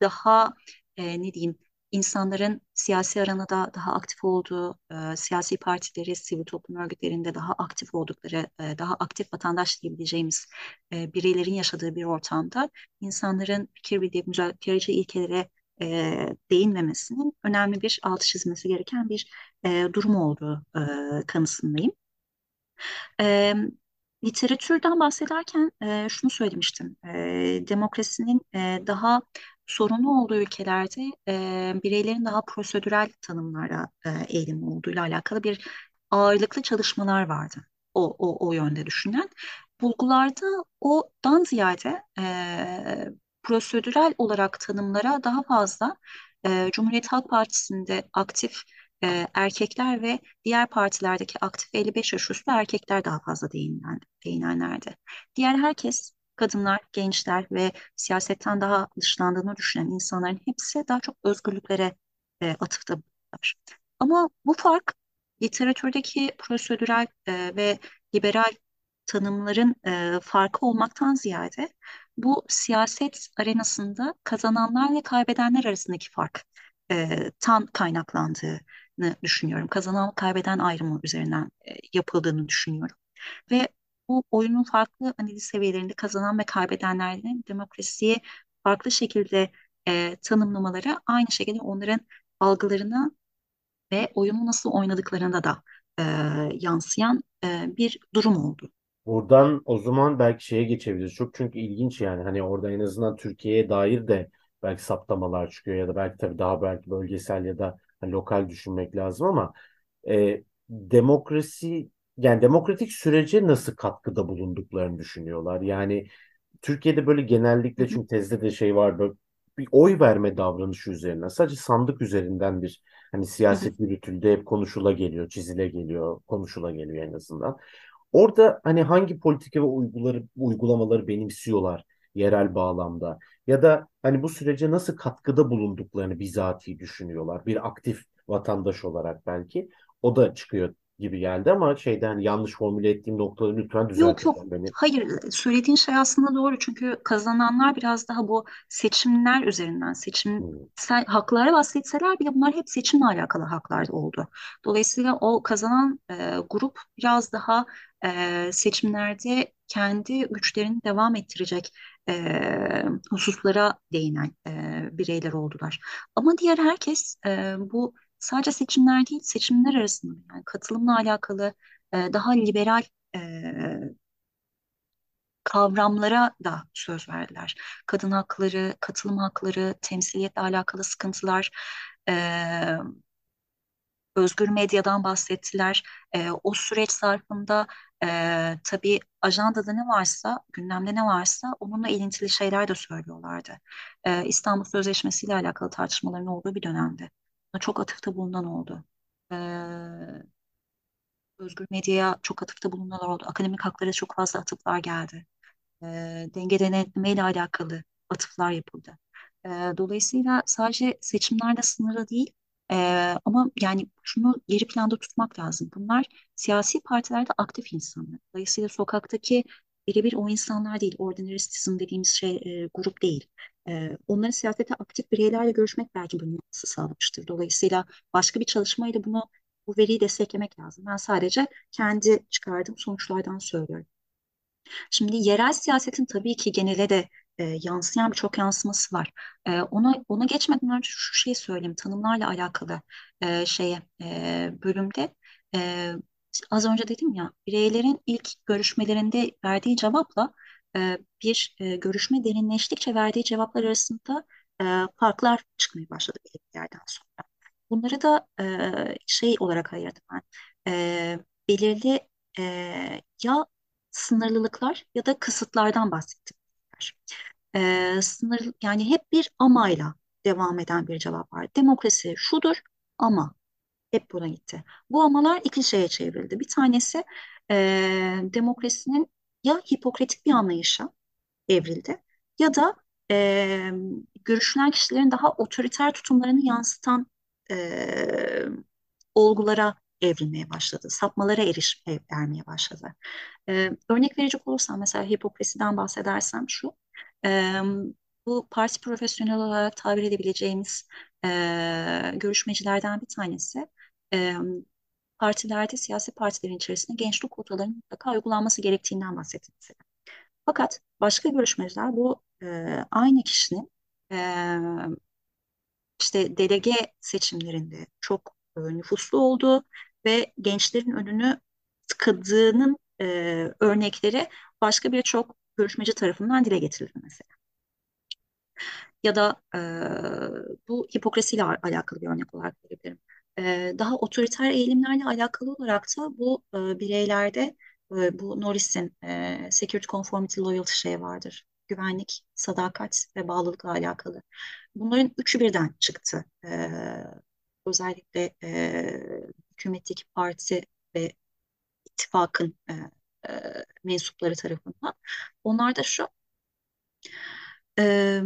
daha e, ne diyeyim insanların siyasi aranada daha aktif olduğu, e, siyasi partileri, sivil toplum örgütlerinde daha aktif oldukları, e, daha aktif vatandaş diyebileceğimiz e, bireylerin yaşadığı bir ortamda insanların fikir birliği, müzakereci ilkelere e, değinmemesinin önemli bir altı çizmesi gereken bir e, durum olduğu e, kanısındayım. E, literatürden bahsederken e, şunu söylemiştim. E, demokrasinin e, daha sorunu olduğu ülkelerde e, bireylerin daha prosedürel tanımlara e, eğilimli olduğuyla alakalı bir ağırlıklı çalışmalar vardı. O, o, o yönde düşünen. Bulgularda odan ziyade e, prosedürel olarak tanımlara daha fazla e, Cumhuriyet Halk Partisi'nde aktif e, erkekler ve diğer partilerdeki aktif 55 yaş üstü erkekler daha fazla değinen, değinenlerdi. Diğer herkes kadınlar, gençler ve siyasetten daha dışlandığını düşünen insanların hepsi daha çok özgürlüklere e, atıfta bulundular. Ama bu fark literatürdeki prosedürel e, ve liberal tanımların e, farkı olmaktan ziyade bu siyaset arenasında kazananlar ve kaybedenler arasındaki fark e, tan kaynaklandığını düşünüyorum. Kazanan kaybeden ayrımı üzerinden e, yapıldığını düşünüyorum. Ve bu oyunun farklı analiz seviyelerinde kazanan ve kaybedenlerin demokrasiyi farklı şekilde e, tanımlamaları aynı şekilde onların algılarına ve oyunu nasıl oynadıklarına da e, yansıyan e, bir durum oldu. Buradan o zaman belki şeye geçebiliriz. Çok çünkü ilginç yani. Hani orada en azından Türkiye'ye dair de belki saptamalar çıkıyor ya da belki tabii daha belki bölgesel ya da hani lokal düşünmek lazım ama e, demokrasi yani demokratik sürece nasıl katkıda bulunduklarını düşünüyorlar. Yani Türkiye'de böyle genellikle çünkü tezde de şey var böyle bir oy verme davranışı üzerinden sadece sandık üzerinden bir hani siyaset yürütüldü hep konuşula geliyor, çizile geliyor, konuşula geliyor en azından. Orada hani hangi politika ve uyguları, uygulamaları benimsiyorlar yerel bağlamda ya da hani bu sürece nasıl katkıda bulunduklarını bizatihi düşünüyorlar. Bir aktif vatandaş olarak belki o da çıkıyor gibi geldi ama şeyden yanlış formüle ettiğim noktaları lütfen düzelt Yok yok. beni. Hayır, söylediğin şey aslında doğru. Çünkü kazananlar biraz daha bu seçimler üzerinden, Hmm. seçimsel haklara bahsetseler bile bunlar hep seçimle alakalı haklar oldu. Dolayısıyla o kazanan e, grup biraz daha e, seçimlerde kendi güçlerini devam ettirecek e, hususlara değinen e, bireyler oldular. Ama diğer herkes e, bu sadece seçimler değil, seçimler arasında yani katılımla alakalı e, daha liberal e, kavramlara da söz verdiler. Kadın hakları, katılım hakları, temsiliyetle alakalı sıkıntılar, e, özgür medyadan bahsettiler. E, o süreç zarfında e, tabii ajandada ne varsa, gündemde ne varsa onunla ilintili şeyler de söylüyorlardı. E, İstanbul Sözleşmesi ile alakalı tartışmaların olduğu bir dönemde. Çok atıfta bulunan oldu. E, özgür medyaya çok atıfta bulunanlar oldu. Akademik haklara çok fazla atıflar geldi. E, denge denetleme ile alakalı atıflar yapıldı. E, dolayısıyla sadece seçimlerde sınırlı değil e, ama yani şunu geri planda tutmak lazım. Bunlar siyasi partilerde aktif insanlar. Dolayısıyla sokaktaki birebir o insanlar değil, ordinary citizen dediğimiz şey e, grup değil. E, onların siyasete aktif bireylerle görüşmek belki bunu sağlamıştır. Dolayısıyla başka bir çalışmayla bunu bu veriyi desteklemek lazım. Ben sadece kendi çıkardığım sonuçlardan söylüyorum. Şimdi yerel siyasetin tabii ki genele de e, yansıyan birçok yansıması var. E, ona ona geçmeden önce şu şeyi söyleyeyim. Tanımlarla alakalı e, şeye e, bölümde e, az önce dedim ya bireylerin ilk görüşmelerinde verdiği cevapla e, bir e, görüşme derinleştikçe verdiği cevaplar arasında e, farklar çıkmaya başladı bir yerden sonra. Bunları da e, şey olarak ayırdım ben. E, belirli e, ya sınırlılıklar ya da kısıtlardan bahsettim. Ee, sınır yani hep bir amayla devam eden bir cevap var. Demokrasi şudur ama hep buna gitti. Bu amalar iki şeye çevrildi. Bir tanesi e, demokrasinin ya hipokratik bir anlayışa evrildi ya da e, görüşülen kişilerin daha otoriter tutumlarını yansıtan e, olgulara evrilmeye başladı. Sapmalara eriş e, ermeye başladı. Ee, örnek verecek olursam mesela hipokrasiden bahsedersem şu. e, bu parti profesyonel olarak tabir edebileceğimiz e, görüşmecilerden bir tanesi. E, partilerde, siyasi partilerin içerisinde gençlik kotalarının mutlaka uygulanması gerektiğinden bahsetti. Fakat başka görüşmeciler bu e, aynı kişinin e, işte delege seçimlerinde çok e, nüfuslu olduğu ve gençlerin önünü tıkadığının e, örnekleri başka birçok görüşmeci tarafından dile getirildi mesela. Ya da e, bu hipokrasiyle alakalı bir örnek olarak verebilirim. E, daha otoriter eğilimlerle alakalı olarak da bu e, bireylerde e, bu Norris'in e, Security Conformity Loyalty şey vardır. Güvenlik, sadakat ve bağlılıkla alakalı. Bunların üçü birden çıktı. E, özellikle e, hükümetteki parti ve ittifakın e, e, mensupları tarafından. Onlar da şu, e,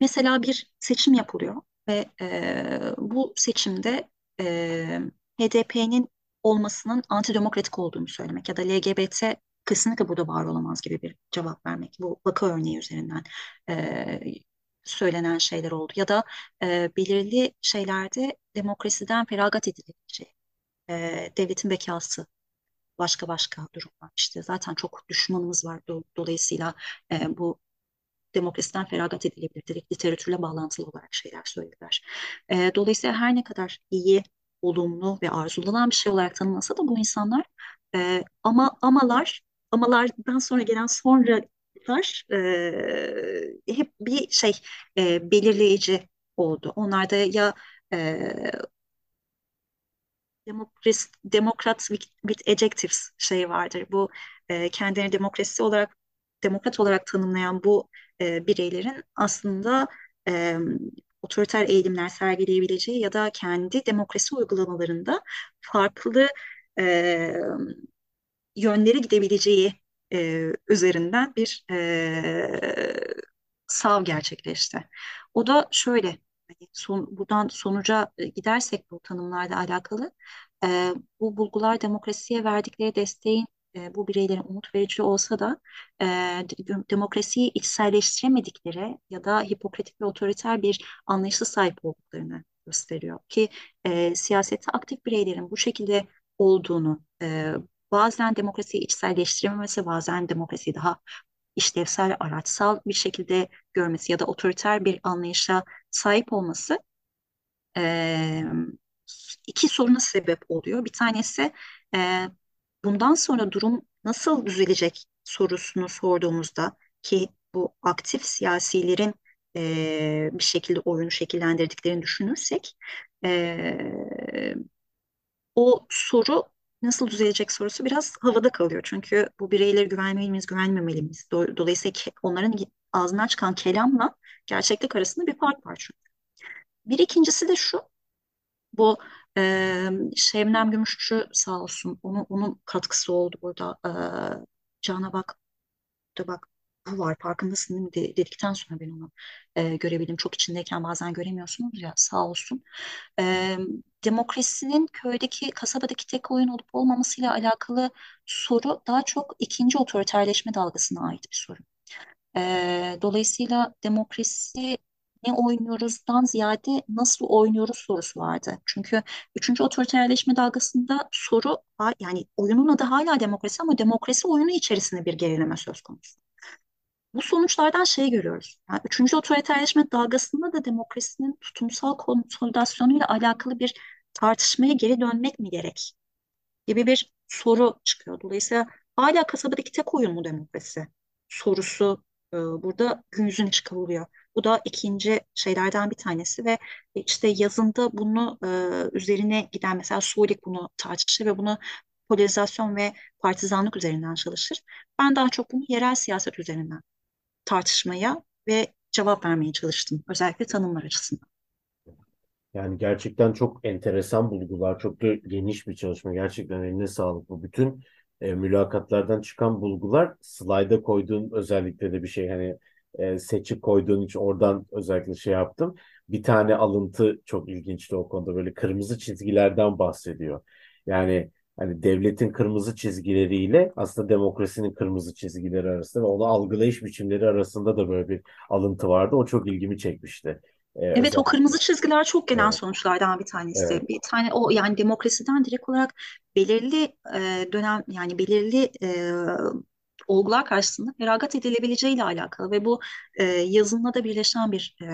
mesela bir seçim yapılıyor ve e, bu seçimde e, HDP'nin olmasının antidemokratik olduğunu söylemek ya da LGBT kesinlikle burada var olamaz gibi bir cevap vermek. Bu vaka örneği üzerinden e, söylenen şeyler oldu. Ya da e, belirli şeylerde demokrasiden feragat edilecek. E, devletin bekası başka başka durumlar. İşte zaten çok düşmanımız var. Dolayısıyla e, bu demokrasiden feragat edilebilir. Direkt literatürle bağlantılı olarak şeyler söylediler. E, dolayısıyla her ne kadar iyi, olumlu ve arzulanan bir şey olarak tanımlasa da bu insanlar e, ama amalar, amalardan sonra gelen sonralar e, hep bir şey e, belirleyici oldu. Onlarda ya e, demokrasi, demokrat with, with adjectives şey vardır. Bu e, kendilerini demokrasi olarak demokrat olarak tanımlayan bu e, bireylerin aslında e, otoriter eğilimler sergileyebileceği ya da kendi demokrasi uygulamalarında farklı e, yönlere gidebileceği e, üzerinden bir e, sav gerçekleşti. O da şöyle, hani son, buradan sonuca e, gidersek bu tanımlarla alakalı, e, bu bulgular demokrasiye verdikleri desteğin e, bu bireylerin umut verici olsa da e, demokrasiyi içselleştiremedikleri ya da hipokratik ve otoriter bir anlayışa sahip olduklarını gösteriyor. Ki e, siyasette aktif bireylerin bu şekilde olduğunu, e, bazen demokrasiyi içselleştirememesi, bazen demokrasiyi daha işlevsel, araçsal bir şekilde görmesi ya da otoriter bir anlayışa sahip olması e, iki soruna sebep oluyor. Bir tanesi e, bundan sonra durum nasıl düzelecek sorusunu sorduğumuzda ki bu aktif siyasilerin e, bir şekilde oyunu şekillendirdiklerini düşünürsek e, o soru nasıl düzelecek sorusu biraz havada kalıyor. Çünkü bu bireylere güvenmeli miyiz, güvenmemeli miyiz? Dolayısıyla onların ağzından çıkan kelamla gerçeklik arasında bir fark var çünkü. Bir ikincisi de şu, bu e, Şebnem Gümüşçü sağ olsun, onu, onun katkısı oldu burada. E, Can'a bak, da bak bu var farkındasın değil mi de, dedikten sonra ben onu e, görebildim. Çok içindeyken bazen göremiyorsunuz ya sağ olsun. E, demokrasinin köydeki, kasabadaki tek oyun olup olmamasıyla alakalı soru daha çok ikinci otoriterleşme dalgasına ait bir soru. E, dolayısıyla demokrasi ne oynuyoruzdan ziyade nasıl oynuyoruz sorusu vardı. Çünkü üçüncü otoriterleşme dalgasında soru yani oyunun adı hala demokrasi ama demokrasi oyunu içerisinde bir gerileme söz konusu. Bu sonuçlardan şey görüyoruz. Yani üçüncü otoriterleşme dalgasında da demokrasinin tutumsal konsolidasyonuyla alakalı bir tartışmaya geri dönmek mi gerek gibi bir soru çıkıyor. Dolayısıyla hala kasabadaki tek oyun mu demokrasi sorusu e, burada gün yüzüne çıkarılıyor. Bu da ikinci şeylerden bir tanesi ve işte yazında bunu e, üzerine giden mesela Sulik bunu tartışır ve bunu polarizasyon ve partizanlık üzerinden çalışır. Ben daha çok bunu yerel siyaset üzerinden tartışmaya ve cevap vermeye çalıştım. Özellikle tanımlar açısından. Yani gerçekten çok enteresan bulgular, çok da geniş bir çalışma. Gerçekten eline sağlık bu. Bütün e, mülakatlardan çıkan bulgular slayda koyduğun özellikle de bir şey hani e, seçip koyduğun için oradan özellikle şey yaptım. Bir tane alıntı çok ilginçti o konuda böyle kırmızı çizgilerden bahsediyor. Yani hani devletin kırmızı çizgileriyle aslında demokrasinin kırmızı çizgileri arasında ve onu algılayış biçimleri arasında da böyle bir alıntı vardı. O çok ilgimi çekmişti. Ee, evet özellikle. o kırmızı çizgiler çok gelen evet. sonuçlardan bir tanesi. Evet. Bir tane o yani demokrasiden direkt olarak belirli e, dönem yani belirli e, olgular karşısında feragat edilebileceğiyle alakalı ve bu e, yazınla da birleşen bir e,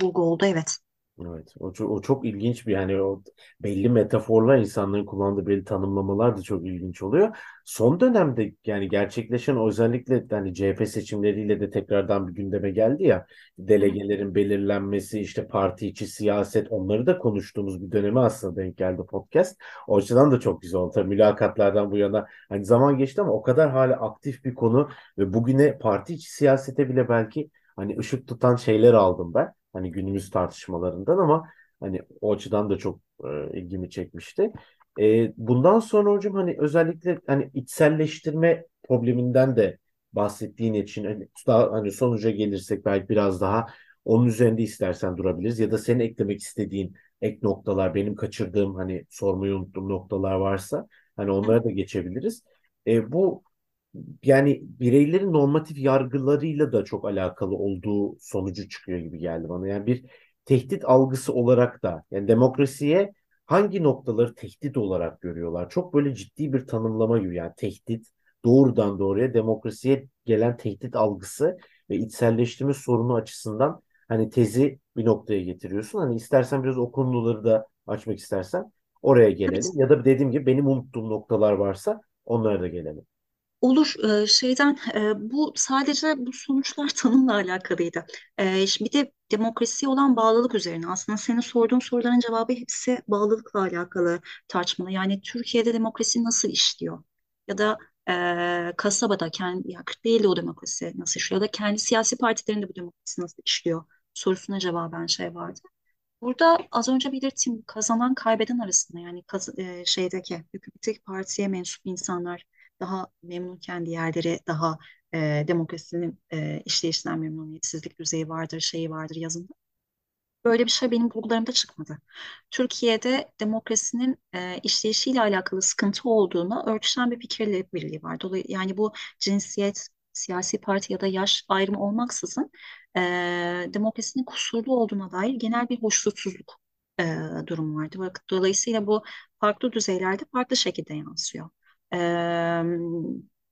bulgu oldu evet. Evet, o çok, o çok ilginç bir yani o belli metaforlar insanların kullandığı belli tanımlamalar da çok ilginç oluyor. Son dönemde yani gerçekleşen özellikle hani CHP seçimleriyle de tekrardan bir gündeme geldi ya delegelerin belirlenmesi işte parti içi siyaset onları da konuştuğumuz bir döneme aslında denk geldi podcast. O açıdan da çok güzel oldu. Tabii mülakatlardan bu yana hani zaman geçti ama o kadar hala aktif bir konu ve bugüne parti içi siyasete bile belki hani ışık tutan şeyler aldım ben. Hani günümüz tartışmalarından ama hani o açıdan da çok e, ilgimi çekmişti. E, bundan sonra hocam hani özellikle hani içselleştirme probleminden de bahsettiğin için hani, daha, hani sonuca gelirsek belki biraz daha onun üzerinde istersen durabiliriz ya da senin eklemek istediğin ek noktalar benim kaçırdığım hani sormayı unuttuğum noktalar varsa hani onlara da geçebiliriz. E, bu yani bireylerin normatif yargılarıyla da çok alakalı olduğu sonucu çıkıyor gibi geldi bana. Yani bir tehdit algısı olarak da yani demokrasiye hangi noktaları tehdit olarak görüyorlar? Çok böyle ciddi bir tanımlama gibi yani tehdit doğrudan doğruya demokrasiye gelen tehdit algısı ve içselleştirme sorunu açısından hani tezi bir noktaya getiriyorsun. Hani istersen biraz o konuları da açmak istersen oraya gelelim. Ya da dediğim gibi benim unuttuğum noktalar varsa onlara da gelelim. Olur şeyden bu sadece bu sonuçlar tanımla alakalıydı. Şimdi bir de demokrasiye olan bağlılık üzerine aslında senin sorduğun soruların cevabı hepsi bağlılıkla alakalı tartışmalı. Yani Türkiye'de demokrasi nasıl işliyor? Ya da kasabada kendi ya değil o demokrasi nasıl işliyor? Ya da kendi siyasi partilerinde bu demokrasi nasıl işliyor? Sorusuna cevaben şey vardı. Burada az önce belirttiğim kazanan kaybeden arasında yani şeydeki hükümetteki partiye mensup insanlar daha memnunken diğerleri daha e, demokrasinin e, işleyişinden memnuniyetsizlik düzeyi vardır, şeyi vardır yazında. Böyle bir şey benim bulgularımda çıkmadı. Türkiye'de demokrasinin e, işleyişiyle alakalı sıkıntı olduğunu örtüşen bir fikirle birliği var. Dolayısıyla yani bu cinsiyet, siyasi parti ya da yaş ayrımı olmaksızın e, demokrasinin kusurlu olduğuna dair genel bir hoşnutsuzluk e, durumu vardı. Dolayısıyla bu farklı düzeylerde farklı şekilde yansıyor. E,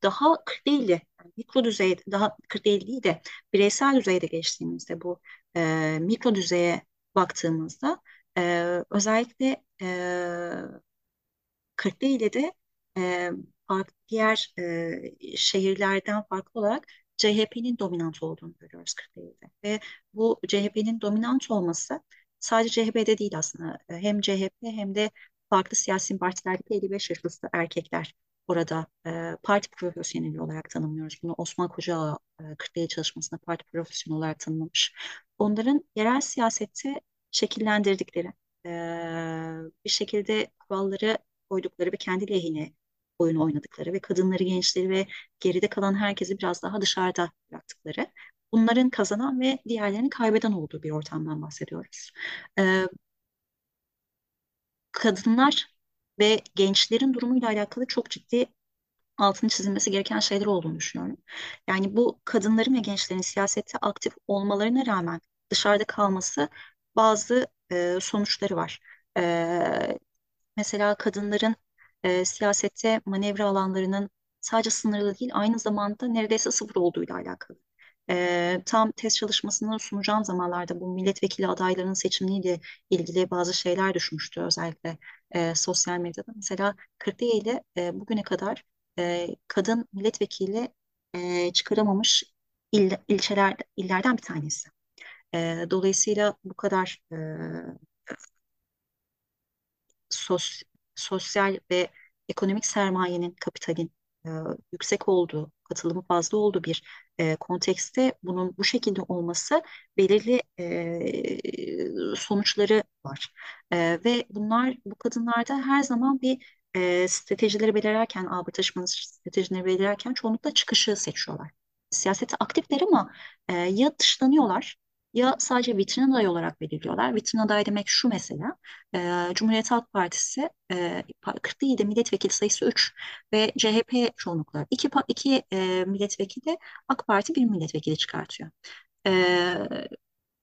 daha 40 değil de yani mikro düzeyde daha 40 değil de bireysel düzeyde geçtiğimizde bu e, mikro düzeye baktığımızda e, özellikle e, Kırklareli de e, farklı diğer e, şehirlerden farklı olarak CHP'nin dominant olduğunu görüyoruz Kırklareli'de. Ve bu CHP'nin dominant olması sadece CHP'de değil aslında. Hem CHP hem de farklı siyasi partilerdeki 55 yaş üstü erkekler orada e, parti profesyoneli olarak tanımlıyoruz. Bunu Osman Koca e, çalışmasında parti profesyoneli olarak tanımlamış. Onların yerel siyasette şekillendirdikleri, e, bir şekilde kuralları koydukları ve kendi lehine oyun oynadıkları ve kadınları, gençleri ve geride kalan herkesi biraz daha dışarıda bıraktıkları, bunların kazanan ve diğerlerinin kaybeden olduğu bir ortamdan bahsediyoruz. Ee, kadınlar ve gençlerin durumuyla alakalı çok ciddi altını çizilmesi gereken şeyler olduğunu düşünüyorum. Yani bu kadınların ve gençlerin siyasette aktif olmalarına rağmen dışarıda kalması bazı e, sonuçları var. E, Mesela kadınların e, siyasette manevra alanlarının sadece sınırlı değil, aynı zamanda neredeyse sıfır olduğuyla alakalı. E, tam test çalışmasını sunacağım zamanlarda bu milletvekili adaylarının seçimliğiyle ilgili bazı şeyler düşmüştü özellikle e, sosyal medyada. Mesela Kırklareli e, bugüne kadar e, kadın milletvekili e, çıkaramamış il, ilçeler, illerden bir tanesi. E, dolayısıyla bu kadar e, sos, sosyal ve ekonomik sermayenin, kapitalin e, yüksek olduğu, katılımı fazla olduğu bir e, kontekste bunun bu şekilde olması belirli e, sonuçları var. E, ve bunlar bu kadınlarda her zaman bir e, stratejileri belirlerken, ağır taşımanın stratejileri belirlerken çoğunlukla çıkışı seçiyorlar. Siyasete aktifler ama e, ya dışlanıyorlar ya sadece vitrin adayı olarak belirliyorlar. Vitrin adayı demek şu mesela. E, Cumhuriyet Halk Partisi e, 47 milletvekili sayısı 3 ve CHP çoğunlukla. İki, pa- iki e, milletvekili AK Parti bir milletvekili çıkartıyor. E,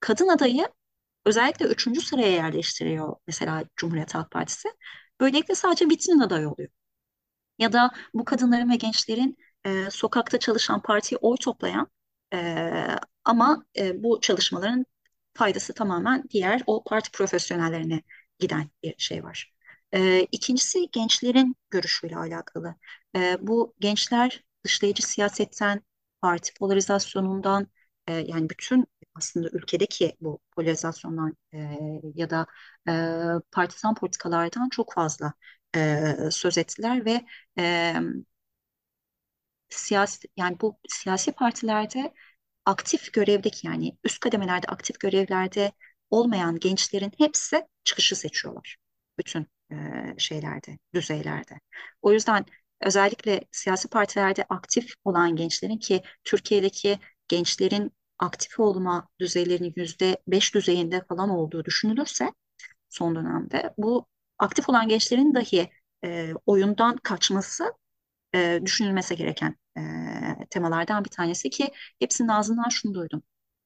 kadın adayı özellikle üçüncü sıraya yerleştiriyor mesela Cumhuriyet Halk Partisi. Böylelikle sadece vitrin adayı oluyor. Ya da bu kadınların ve gençlerin e, sokakta çalışan partiye oy toplayan ama e, bu çalışmaların faydası tamamen diğer o parti profesyonellerine giden bir şey var. E, ikincisi gençlerin görüşüyle alakalı. E, bu gençler dışlayıcı siyasetten, parti polarizasyonundan, e, yani bütün aslında ülkedeki bu polarizasyondan e, ya da e, partizan politikalardan çok fazla e, söz ettiler ve e, siyasi yani bu siyasi partilerde aktif görevdeki yani üst kademelerde aktif görevlerde olmayan gençlerin hepsi çıkışı seçiyorlar. Bütün e, şeylerde, düzeylerde. O yüzden özellikle siyasi partilerde aktif olan gençlerin ki Türkiye'deki gençlerin aktif olma düzeylerinin yüzde beş düzeyinde falan olduğu düşünülürse son dönemde bu aktif olan gençlerin dahi e, oyundan kaçması e, düşünülmesi gereken e, temalardan bir tanesi ki hepsinin ağzından şunu duydum.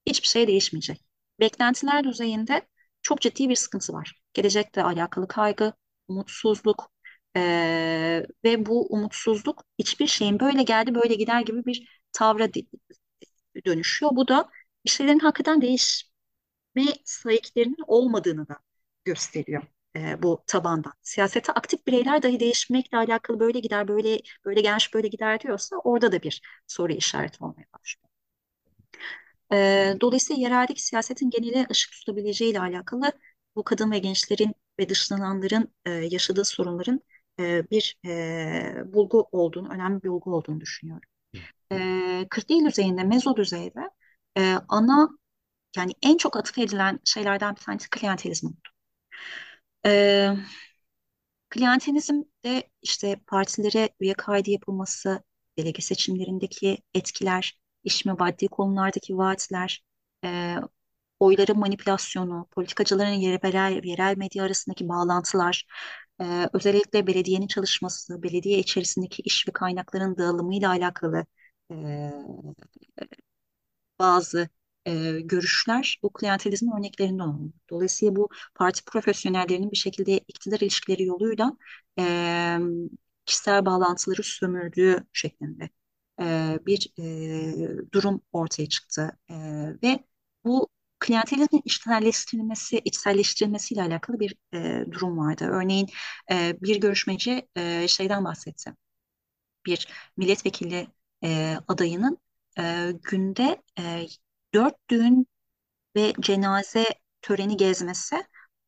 Hiçbir şey değişmeyecek. Beklentiler düzeyinde çok ciddi bir sıkıntı var. Gelecekle alakalı kaygı, umutsuzluk e, ve bu umutsuzluk hiçbir şeyin böyle geldi böyle gider gibi bir tavra dönüşüyor. Bu da bir şeylerin hakikaten değişme sahiplerinin olmadığını da gösteriyor e, bu tabandan. Siyasete aktif bireyler dahi değişmekle alakalı böyle gider, böyle böyle gelmiş, böyle gider diyorsa orada da bir soru işareti olmaya başlıyor. E, dolayısıyla yereldeki siyasetin geneli ışık tutabileceği ile alakalı bu kadın ve gençlerin ve dışlananların e, yaşadığı sorunların e, bir e, bulgu olduğunu, önemli bir bulgu olduğunu düşünüyorum. E, 40 değil düzeyinde, mezo düzeyde e, ana yani en çok atıf edilen şeylerden bir tanesi klientelizm oldu. E, klientelizm de işte partilere üye kaydı yapılması, delege seçimlerindeki etkiler, iş maddi konulardaki vaatler, e, oyların manipülasyonu, politikacıların yerel, yerel medya arasındaki bağlantılar, e, özellikle belediyenin çalışması, belediye içerisindeki iş ve kaynakların dağılımıyla alakalı e, bazı e, görüşler bu klientelizmin örneklerinden olmalı. Dolayısıyla bu parti profesyonellerinin bir şekilde iktidar ilişkileri yoluyla e, kişisel bağlantıları sömürdüğü şeklinde e, bir e, durum ortaya çıktı. E, ve bu klientelizmin içselleştirilmesi, içselleştirilmesiyle alakalı bir e, durum vardı. Örneğin e, bir görüşmeci e, şeyden bahsetti. Bir milletvekili e, adayının e, günde e, dört düğün ve cenaze töreni gezmesi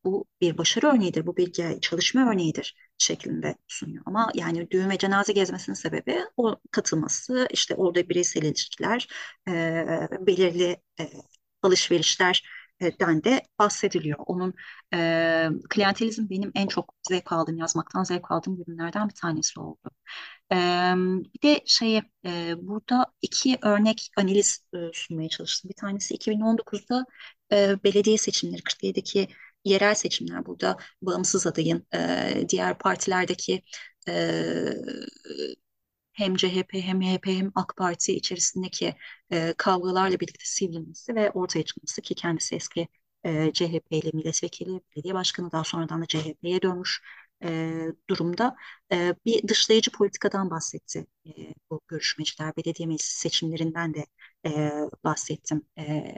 bu bir başarı örneğidir, bu bir çalışma örneğidir şeklinde sunuyor. Ama yani düğün ve cenaze gezmesinin sebebi o katılması, işte orada bireysel ilişkiler, e, belirli e, alışverişlerden de bahsediliyor. Onun e, klientelizm benim en çok zevk aldığım, yazmaktan zevk aldığım ürünlerden bir tanesi oldu. Bir de şey e, burada iki örnek analiz e, sunmaya çalıştım. Bir tanesi 2019'da e, belediye seçimleri, 47'deki yerel seçimler burada bağımsız adayın e, diğer partilerdeki e, hem CHP hem MHP hem AK Parti içerisindeki kavgalarla birlikte sivrilmesi ve ortaya çıkması ki kendisi eski e, CHP'li milletvekili, belediye başkanı daha sonradan da CHP'ye dönmüş e, durumda e, bir dışlayıcı politikadan bahsetti e, bu görüşmeciler. Belediye meclis seçimlerinden de e, bahsettim. E,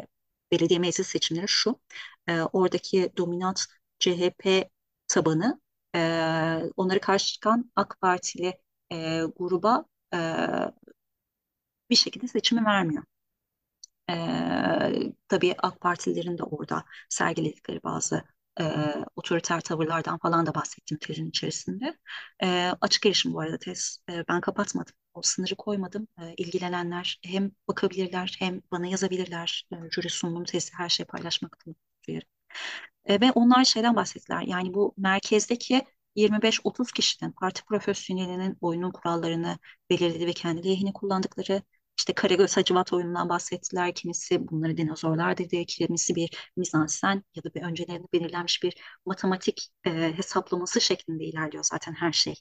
belediye meclis seçimleri şu, e, oradaki dominant CHP tabanı e, onları karşı çıkan AK Partili e, gruba e, bir şekilde seçimi vermiyor. E, tabii AK Partililerin de orada sergiledikleri bazı e, otoriter tavırlardan falan da bahsettim tezin içerisinde. E, açık erişim bu arada tez. E, ben kapatmadım. O sınırı koymadım. E, ilgilenenler hem bakabilirler hem bana yazabilirler. E, jüri sunumum tezi her şey paylaşmakta duyarım. E, ve onlar şeyden bahsettiler. Yani bu merkezdeki 25-30 kişinin parti profesyonelinin oyunun kurallarını belirledi ve kendi lehine kullandıkları işte Karagöz Hacivat oyunundan bahsettiler. Kimisi bunları dinozorlar dedi. Kimisi bir mizansen ya da bir öncelerinde belirlenmiş bir matematik e, hesaplaması şeklinde ilerliyor zaten her şey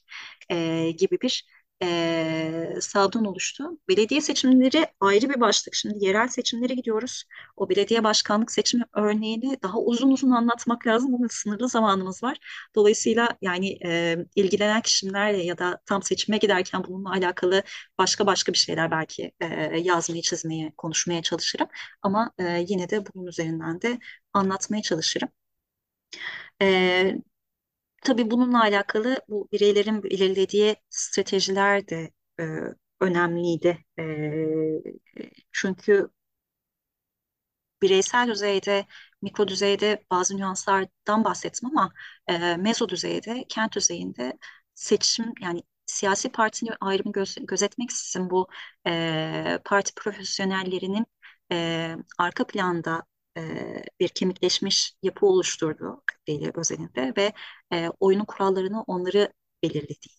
e, gibi bir e, savdan oluştu. Belediye seçimleri ayrı bir başlık. Şimdi yerel seçimlere gidiyoruz. O belediye başkanlık seçimi örneğini daha uzun uzun anlatmak lazım ama sınırlı zamanımız var. Dolayısıyla yani e, ilgilenen kişilerle ya da tam seçime giderken bununla alakalı başka başka bir şeyler belki e, yazmayı, çizmeye, konuşmaya çalışırım. Ama e, yine de bunun üzerinden de anlatmaya çalışırım. E, tabii bununla alakalı bu bireylerin belirlediği stratejiler de e, önemliydi. E, çünkü bireysel düzeyde, mikro düzeyde bazı nüanslardan bahsettim ama e, mezo düzeyde, kent düzeyinde seçim yani siyasi partinin ayrımı göz, gözetmeksizin bu e, parti profesyonellerinin e, arka planda e, bir kemikleşmiş yapı oluşturduğu değil özelinde ve e, oyunun kurallarını onları belirlediği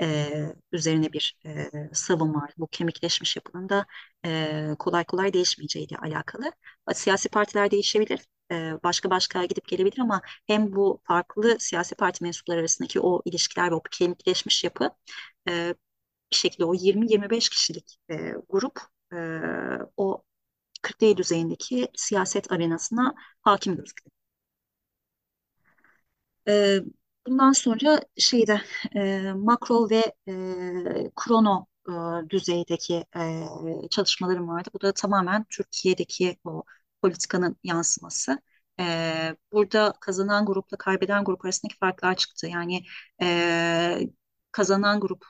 e, üzerine bir e, savunma var. Bu kemikleşmiş yapının da e, kolay kolay değişmeyeceğiyle alakalı. Siyasi partiler değişebilir, e, başka başka gidip gelebilir ama hem bu farklı siyasi parti mensupları arasındaki o ilişkiler ve o kemikleşmiş yapı e, bir şekilde o 20-25 kişilik e, grup e, o 40 düzeyindeki siyaset arenasına hakim gözüküyor. E, bundan sonra şeyde e, makro ve krono e, düzeydeki e, çalışmalarım vardı. Bu da tamamen Türkiye'deki o politikanın yansıması. Burada kazanan grupla kaybeden grup arasındaki farklar çıktı. Yani kazanan grup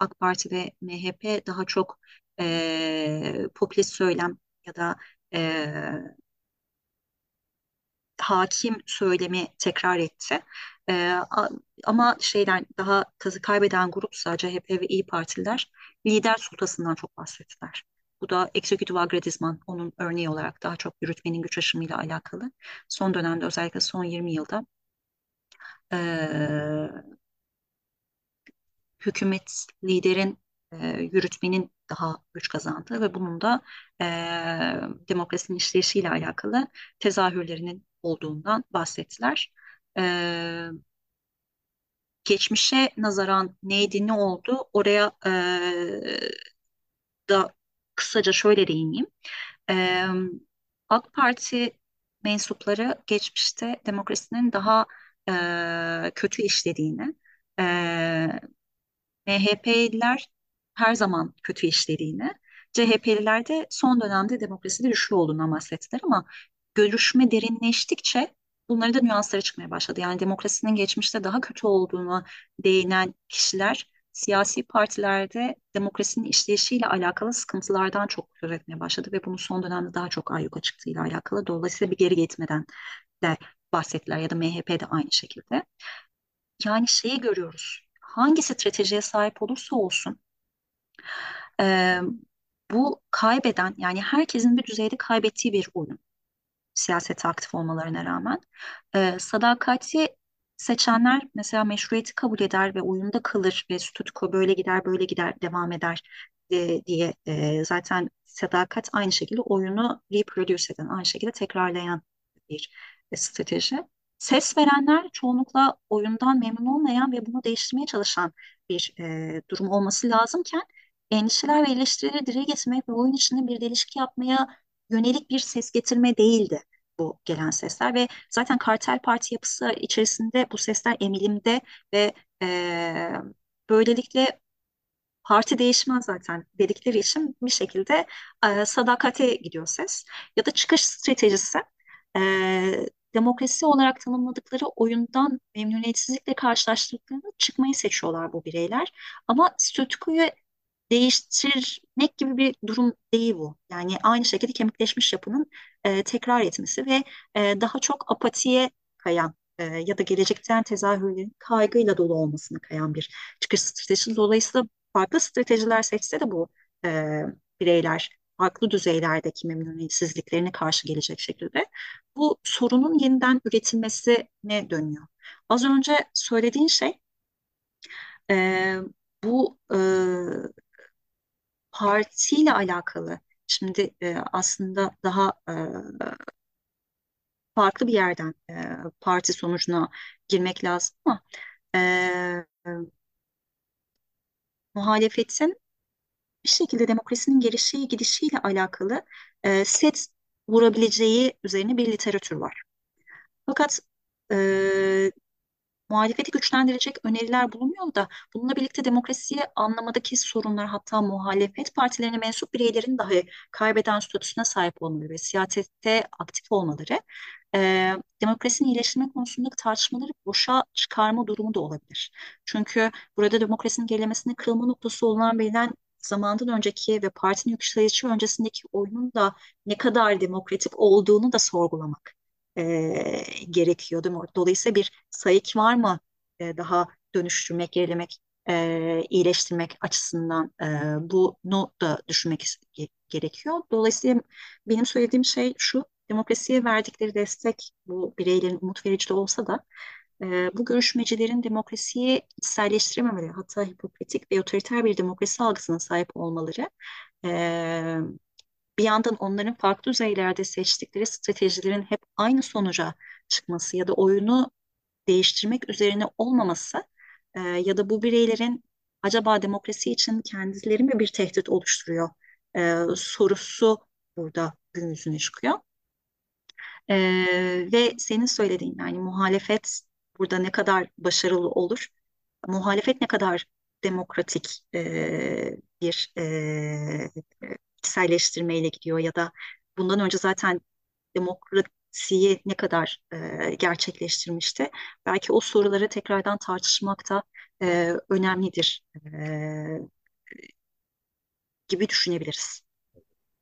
AK Parti ve MHP daha çok e, popülist söylem ya da e, hakim söylemi tekrar etti. E, ama şeyden daha kazı kaybeden grup sadece CHP ve İyi Partililer lider sultasından çok bahsettiler. Bu da eksekutif agredizman onun örneği olarak daha çok yürütmenin güç aşımıyla alakalı. Son dönemde özellikle son 20 yılda e, hükümet liderin e, yürütmenin daha güç kazandığı ve bunun da e, demokrasinin işleyişiyle alakalı tezahürlerinin olduğundan bahsettiler. E, geçmişe nazaran neydi, ne oldu? Oraya e, da kısaca şöyle değineyim. E, AK Parti mensupları geçmişte demokrasinin daha e, kötü işlediğini, e, MHP'liler her zaman kötü işlediğini, CHP'liler de son dönemde demokraside güçlü olduğundan bahsettiler ama görüşme derinleştikçe bunların da nüansları çıkmaya başladı. Yani demokrasinin geçmişte daha kötü olduğunu değinen kişiler siyasi partilerde demokrasinin işleyişiyle alakalı sıkıntılardan çok söz etmeye başladı ve bunu son dönemde daha çok ayyuka çıktığıyla alakalı. Dolayısıyla bir geri gitmeden de bahsettiler ya da MHP de aynı şekilde. Yani şeyi görüyoruz. Hangi stratejiye sahip olursa olsun e, bu kaybeden yani herkesin bir düzeyde kaybettiği bir oyun siyasete aktif olmalarına rağmen. E, sadakati seçenler mesela meşruiyeti kabul eder ve oyunda kalır ve statüko böyle gider böyle gider devam eder e, diye e, zaten sadakat aynı şekilde oyunu reproduce eden, aynı şekilde tekrarlayan bir e, strateji. Ses verenler çoğunlukla oyundan memnun olmayan ve bunu değiştirmeye çalışan bir e, durum olması lazımken endişeler ve eleştirileri dile getirmek ve oyun içinde bir değişik yapmaya yönelik bir ses getirme değildi bu gelen sesler. Ve zaten kartel parti yapısı içerisinde bu sesler emilimde ve e, böylelikle parti değişmez zaten dedikleri için bir şekilde e, sadakate gidiyor ses. Ya da çıkış stratejisi e, demokrasi olarak tanımladıkları oyundan memnuniyetsizlikle karşılaştıklarında çıkmayı seçiyorlar bu bireyler. Ama statükoyu değiştirmek gibi bir durum değil bu. Yani aynı şekilde kemikleşmiş yapının e, tekrar etmesi ve e, daha çok apatiye kayan e, ya da gelecekten tezahürlerin kaygıyla dolu olmasına kayan bir çıkış stratejisi. Dolayısıyla farklı stratejiler seçse de bu e, bireyler farklı düzeylerdeki memnuniyetsizliklerine karşı gelecek şekilde bu sorunun yeniden üretilmesine dönüyor. Az önce söylediğin şey e, bu e, partiyle alakalı. Şimdi e, aslında daha e, farklı bir yerden e, parti sonucuna girmek lazım ama e, muhalefetin bir şekilde demokrasinin gelişiği gidişiyle alakalı e, set vurabileceği üzerine bir literatür var. Fakat e, muhalefeti güçlendirecek öneriler bulunuyor da bununla birlikte demokrasiyi anlamadaki sorunlar hatta muhalefet partilerine mensup bireylerin dahi kaybeden statüsüne sahip olmaları ve siyasette aktif olmaları e, demokrasinin iyileştirme konusundaki tartışmaları boşa çıkarma durumu da olabilir. Çünkü burada demokrasinin gerilemesinde kırılma noktası olan bilinen zamandan önceki ve partinin yükselişi öncesindeki oyunun da ne kadar demokratik olduğunu da sorgulamak e, gerekiyor değil mi? Dolayısıyla bir sayık var mı e, daha dönüştürmek, gerilemek, e, iyileştirmek açısından e, bunu da düşünmek gerekiyor. Dolayısıyla benim söylediğim şey şu, demokrasiye verdikleri destek bu bireylerin umut verici de olsa da e, bu görüşmecilerin demokrasiyi içselleştirememeleri, hatta hipokritik ve otoriter bir demokrasi algısına sahip olmaları, e, bir yandan onların farklı düzeylerde seçtikleri stratejilerin hep aynı sonuca çıkması ya da oyunu değiştirmek üzerine olmaması e, ya da bu bireylerin acaba demokrasi için kendileri mi bir tehdit oluşturuyor e, sorusu burada gün yüzüne çıkıyor. E, ve senin söylediğin yani muhalefet burada ne kadar başarılı olur, muhalefet ne kadar demokratik e, bir e, içselleştirmeyle gidiyor ya da bundan önce zaten demokrasiyi ne kadar e, gerçekleştirmişti. Belki o soruları tekrardan tartışmak da e, önemlidir e, gibi düşünebiliriz.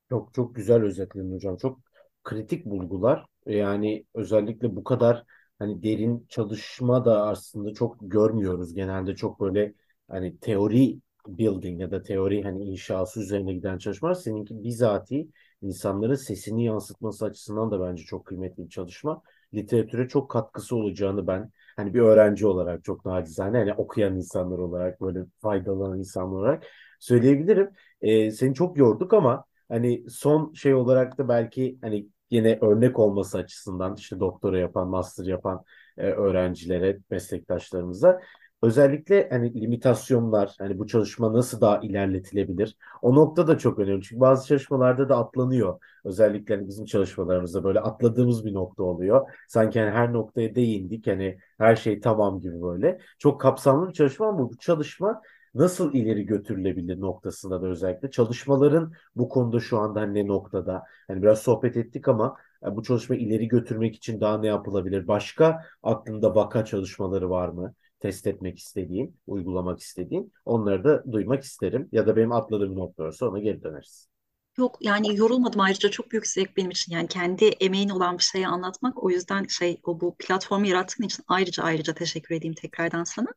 Çok çok güzel özetledin hocam. Çok kritik bulgular. Yani özellikle bu kadar hani derin çalışma da aslında çok görmüyoruz. Genelde çok böyle hani teori building ya da teori hani inşası üzerine giden çalışmalar seninki bizatihi insanların sesini yansıtması açısından da bence çok kıymetli bir çalışma. Literatüre çok katkısı olacağını ben hani bir öğrenci olarak çok nacizane hani okuyan insanlar olarak böyle faydalanan insanlar olarak söyleyebilirim. Ee, seni çok yorduk ama hani son şey olarak da belki hani yine örnek olması açısından işte doktora yapan, master yapan e, öğrencilere, meslektaşlarımıza özellikle hani limitasyonlar, hani bu çalışma nasıl daha ilerletilebilir? O nokta da çok önemli. Çünkü bazı çalışmalarda da atlanıyor. Özellikle hani bizim çalışmalarımızda böyle atladığımız bir nokta oluyor. Sanki hani her noktaya değindik. Hani her şey tamam gibi böyle. Çok kapsamlı bir çalışma ama bu çalışma nasıl ileri götürülebilir noktasında da özellikle çalışmaların bu konuda şu anda hani ne noktada hani biraz sohbet ettik ama yani bu çalışmayı ileri götürmek için daha ne yapılabilir? Başka aklında vaka çalışmaları var mı? Test etmek istediğin, uygulamak istediğin onları da duymak isterim. Ya da benim atladığım nokta varsa ona geri döneriz. Yok yani yorulmadım ayrıca çok büyük zevk benim için yani kendi emeğin olan bir şeyi anlatmak o yüzden şey o bu platformu yarattığın için ayrıca ayrıca teşekkür edeyim tekrardan sana.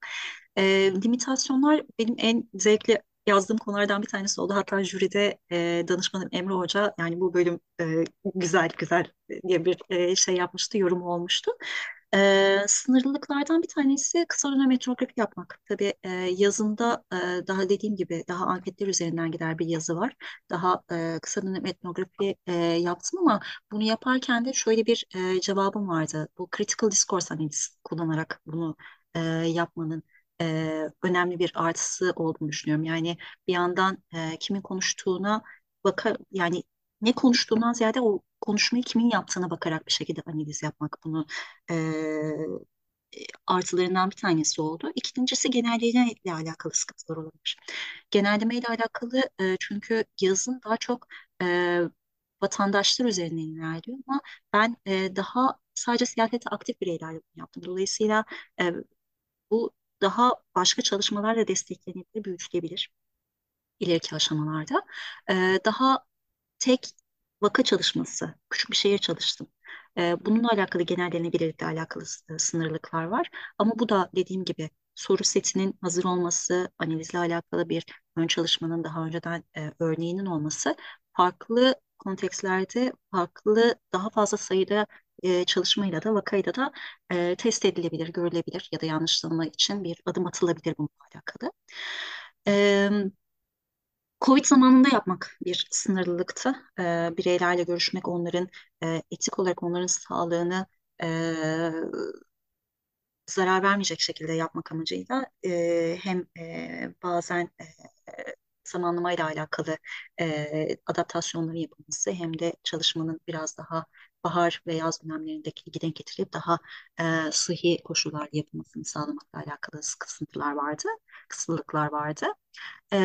E, limitasyonlar benim en zevkli yazdığım konulardan bir tanesi oldu. Hatta jüride e, danışmanım Emre Hoca yani bu bölüm e, güzel güzel diye bir e, şey yapmıştı, yorum olmuştu. E, sınırlılıklardan bir tanesi kısa dönem etnografi yapmak. Tabii e, yazında e, daha dediğim gibi daha anketler üzerinden gider bir yazı var. Daha e, kısa dönem etnografi e, yaptım ama bunu yaparken de şöyle bir e, cevabım vardı. Bu critical discourse analiz kullanarak bunu e, yapmanın e, önemli bir artısı olduğunu düşünüyorum. Yani bir yandan e, kimin konuştuğuna bakar yani ne konuştuğundan ziyade o konuşmayı kimin yaptığına bakarak bir şekilde analiz yapmak bunu e, artılarından bir tanesi oldu. İkincisi genelleme ile alakalı sıkıntılar olabilir. Genelleme ile alakalı e, çünkü yazın daha çok e, vatandaşlar üzerinden ilerliyor ama ben e, daha sadece siyasete aktif bireylerle bunu yaptım. Dolayısıyla e, bu daha başka çalışmalarla desteklenebilir, büyütülebilir ileriki aşamalarda. E, daha tek vaka çalışması, küçük bir şehir çalıştım. Bununla alakalı genellenebilirlikle alakalı sınırlıklar var. Ama bu da dediğim gibi soru setinin hazır olması, analizle alakalı bir ön çalışmanın daha önceden e, örneğinin olması farklı kontekstlerde farklı daha fazla sayıda e, çalışmayla da vakayla da e, test edilebilir, görülebilir ya da yanlışlama için bir adım atılabilir bununla alakalı. E, Covid zamanında yapmak bir sınırlılıktı. E, bireylerle görüşmek, onların e, etik olarak onların sağlığını e, zarar vermeyecek şekilde yapmak amacıyla e, hem e, bazen e, zamanlamayla alakalı e, adaptasyonların yapılması hem de çalışmanın biraz daha bahar ve yaz dönemlerindeki ilgi denk getirilip daha e, sıhhi koşullar yapılmasını sağlamakla alakalı kısıntılar vardı, kısıtlıklar vardı. E,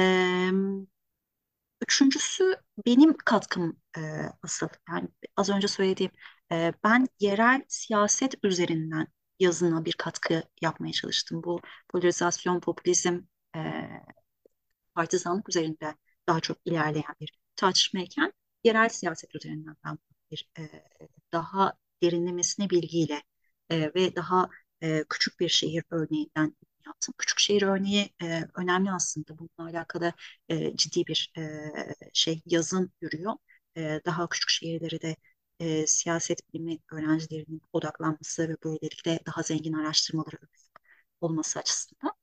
üçüncüsü benim katkım e, asıl. Yani az önce söylediğim e, ben yerel siyaset üzerinden yazına bir katkı yapmaya çalıştım. Bu polarizasyon, popülizm, e, partizanlık üzerinde daha çok ilerleyen bir tartışmayken yerel siyaset üzerinden ben bir e, daha derinlemesine bilgiyle e, ve daha e, küçük bir şehir örneğinden yaptım. Küçük şehir örneği e, önemli aslında. Bununla alakalı e, ciddi bir e, şey yazın yürüyor. E, daha küçük şehirleri de e, siyaset bilimi öğrencilerinin odaklanması ve böylelikle daha zengin araştırmaları olması açısından.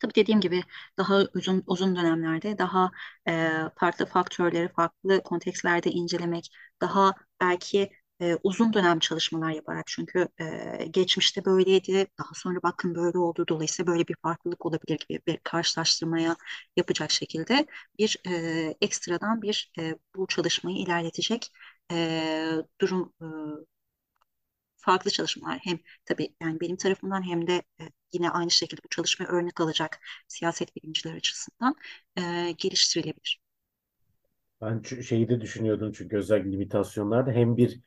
Tabii dediğim gibi daha uzun uzun dönemlerde daha e, farklı faktörleri farklı kontekstlerde incelemek, daha belki e, uzun dönem çalışmalar yaparak çünkü e, geçmişte böyleydi, daha sonra bakın böyle oldu dolayısıyla böyle bir farklılık olabilir gibi bir karşılaştırmaya yapacak şekilde bir e, ekstradan bir e, bu çalışmayı ilerletecek e, durum e, farklı çalışmalar hem tabii yani benim tarafımdan hem de e, yine aynı şekilde bu çalışmaya örnek alacak siyaset bilimciler açısından e, geliştirilebilir. Ben şeyi de düşünüyordum çünkü özel limitasyonlarda hem bir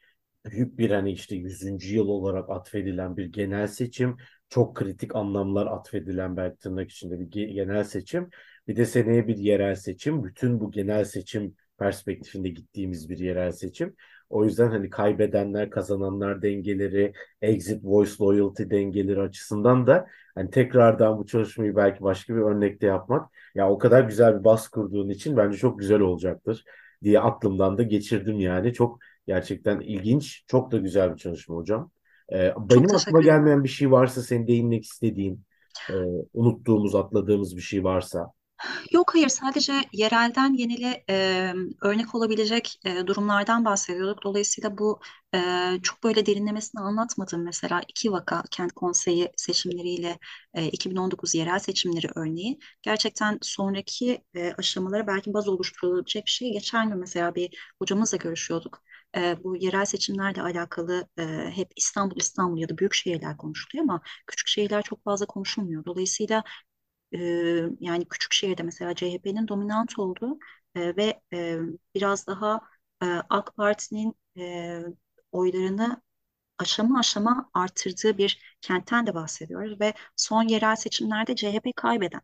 büyük bir hani işte 100. yıl olarak atfedilen bir genel seçim, çok kritik anlamlar atfedilen belki tırnak içinde bir genel seçim. Bir de seneye bir yerel seçim. Bütün bu genel seçim perspektifinde gittiğimiz bir yerel seçim. O yüzden hani kaybedenler, kazananlar dengeleri, exit voice loyalty dengeleri açısından da hani tekrardan bu çalışmayı belki başka bir örnekte yapmak ya o kadar güzel bir bas kurduğun için bence çok güzel olacaktır diye aklımdan da geçirdim yani. Çok gerçekten ilginç, çok da güzel bir çalışma hocam. Ee, benim aklıma gelmeyen bir şey varsa senin değinmek istediğin, e, unuttuğumuz, atladığımız bir şey varsa. Yok hayır sadece yerelden yenile e, örnek olabilecek e, durumlardan bahsediyorduk. Dolayısıyla bu e, çok böyle derinlemesine anlatmadım. Mesela iki vaka kent konseyi seçimleriyle e, 2019 yerel seçimleri örneği. Gerçekten sonraki e, aşamalara belki baz oluşturulabilecek bir şey. Geçen gün mesela bir hocamızla görüşüyorduk. E, bu yerel seçimlerle alakalı e, hep İstanbul, İstanbul ya da büyük şehirler konuşuluyor ama küçük şehirler çok fazla konuşulmuyor. Dolayısıyla e, yani küçük şehirde mesela CHP'nin dominant olduğu e, ve e, biraz daha e, AK Parti'nin e, oylarını aşama aşama artırdığı bir kentten de bahsediyoruz ve son yerel seçimlerde CHP kaybeden,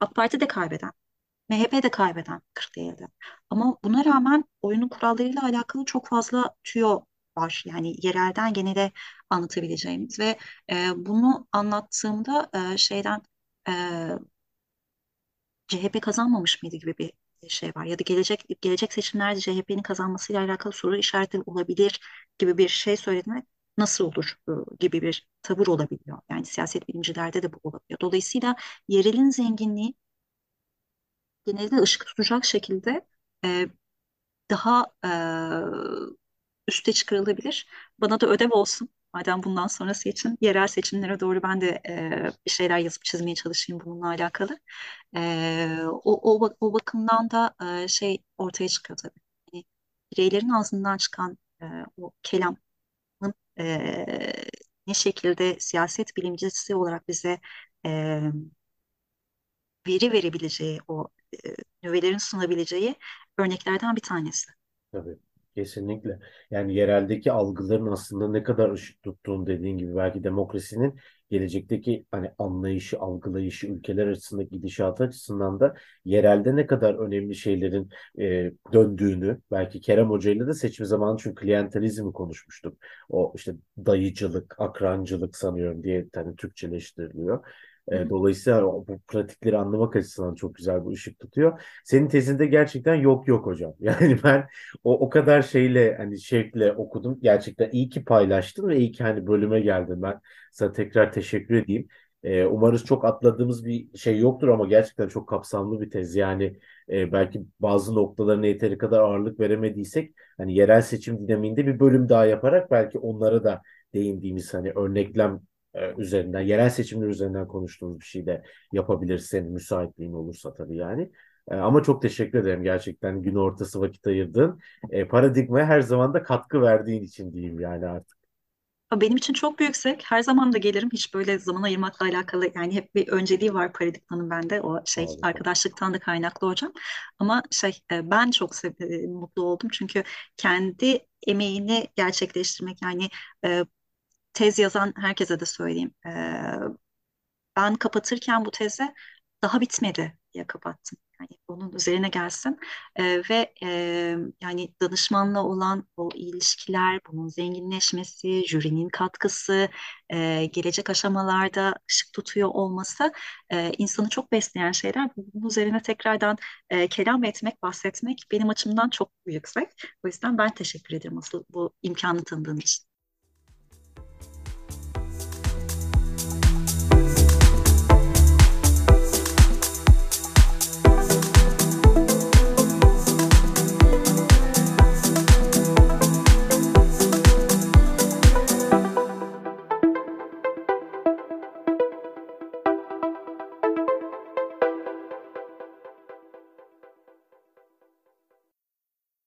AK Parti de kaybeden, MHP de kaybeden Kırklareli'de. Ama buna rağmen oyunun kurallarıyla alakalı çok fazla tüyo var. Yani yerelden gene de anlatabileceğimiz ve e, bunu anlattığımda e, şeyden e, CHP kazanmamış mıydı gibi bir şey var. Ya da gelecek gelecek seçimlerde CHP'nin kazanmasıyla alakalı soru işareti olabilir gibi bir şey söylediğinde nasıl olur e, gibi bir tavır olabiliyor. Yani siyaset bilimcilerde de bu olabiliyor. Dolayısıyla yerelin zenginliği genelde ışık tutacak şekilde e, daha e, üste çıkarılabilir. Bana da ödev olsun. Madem bundan sonrası için yerel seçimlere doğru ben de e, bir şeyler yazıp çizmeye çalışayım bununla alakalı. E, o, o, o bakımdan da e, şey ortaya çıkıyor tabii. Yani bireylerin ağzından çıkan e, o kelamın e, ne şekilde siyaset bilimcisi olarak bize e, veri verebileceği, o nüvelerin sunabileceği örneklerden bir tanesi. Tabii. Kesinlikle. Yani yereldeki algıların aslında ne kadar ışık tuttuğunu dediğin gibi belki demokrasinin gelecekteki hani anlayışı, algılayışı, ülkeler arasındaki gidişatı açısından da yerelde ne kadar önemli şeylerin e, döndüğünü belki Kerem Hoca ile de seçim zamanı çünkü klientelizmi konuşmuştuk. O işte dayıcılık, akrancılık sanıyorum diye hani Türkçeleştiriliyor. E, dolayısıyla bu pratikleri anlamak açısından çok güzel bu ışık tutuyor. Senin tezinde gerçekten yok yok hocam. Yani ben o, o kadar şeyle hani şevkle okudum. Gerçekten iyi ki paylaştın ve iyi ki hani bölüme geldin. Ben sana tekrar teşekkür edeyim. E, umarız çok atladığımız bir şey yoktur ama gerçekten çok kapsamlı bir tez. Yani e, belki bazı noktalarına yeteri kadar ağırlık veremediysek hani yerel seçim dinamiğinde bir bölüm daha yaparak belki onlara da değindiğimiz hani örneklem e, üzerinden, yerel seçimler üzerinden konuştuğumuz bir şey de yapabiliriz senin müsaitliğin olursa tabii yani. E, ama çok teşekkür ederim gerçekten gün ortası vakit ayırdın. E, paradigmaya her zaman da katkı verdiğin için diyeyim yani artık. Benim için çok büyüksek her zaman da gelirim. Hiç böyle zaman ayırmakla alakalı yani hep bir önceliği var paradigmanın bende. O şey Harika. arkadaşlıktan da kaynaklı hocam. Ama şey e, ben çok e, mutlu oldum çünkü kendi emeğini gerçekleştirmek yani tez yazan herkese de söyleyeyim. E, ben kapatırken bu teze daha bitmedi diye kapattım. Yani onun üzerine gelsin Ee, ve e, yani danışmanla olan o ilişkiler, bunun zenginleşmesi, jürinin katkısı, e, gelecek aşamalarda ışık tutuyor olması e, insanı çok besleyen şeyler. Bunun üzerine tekrardan kelam etmek, bahsetmek benim açımdan çok yüksek. O yüzden ben teşekkür ederim asıl bu imkanı tanıdığın için.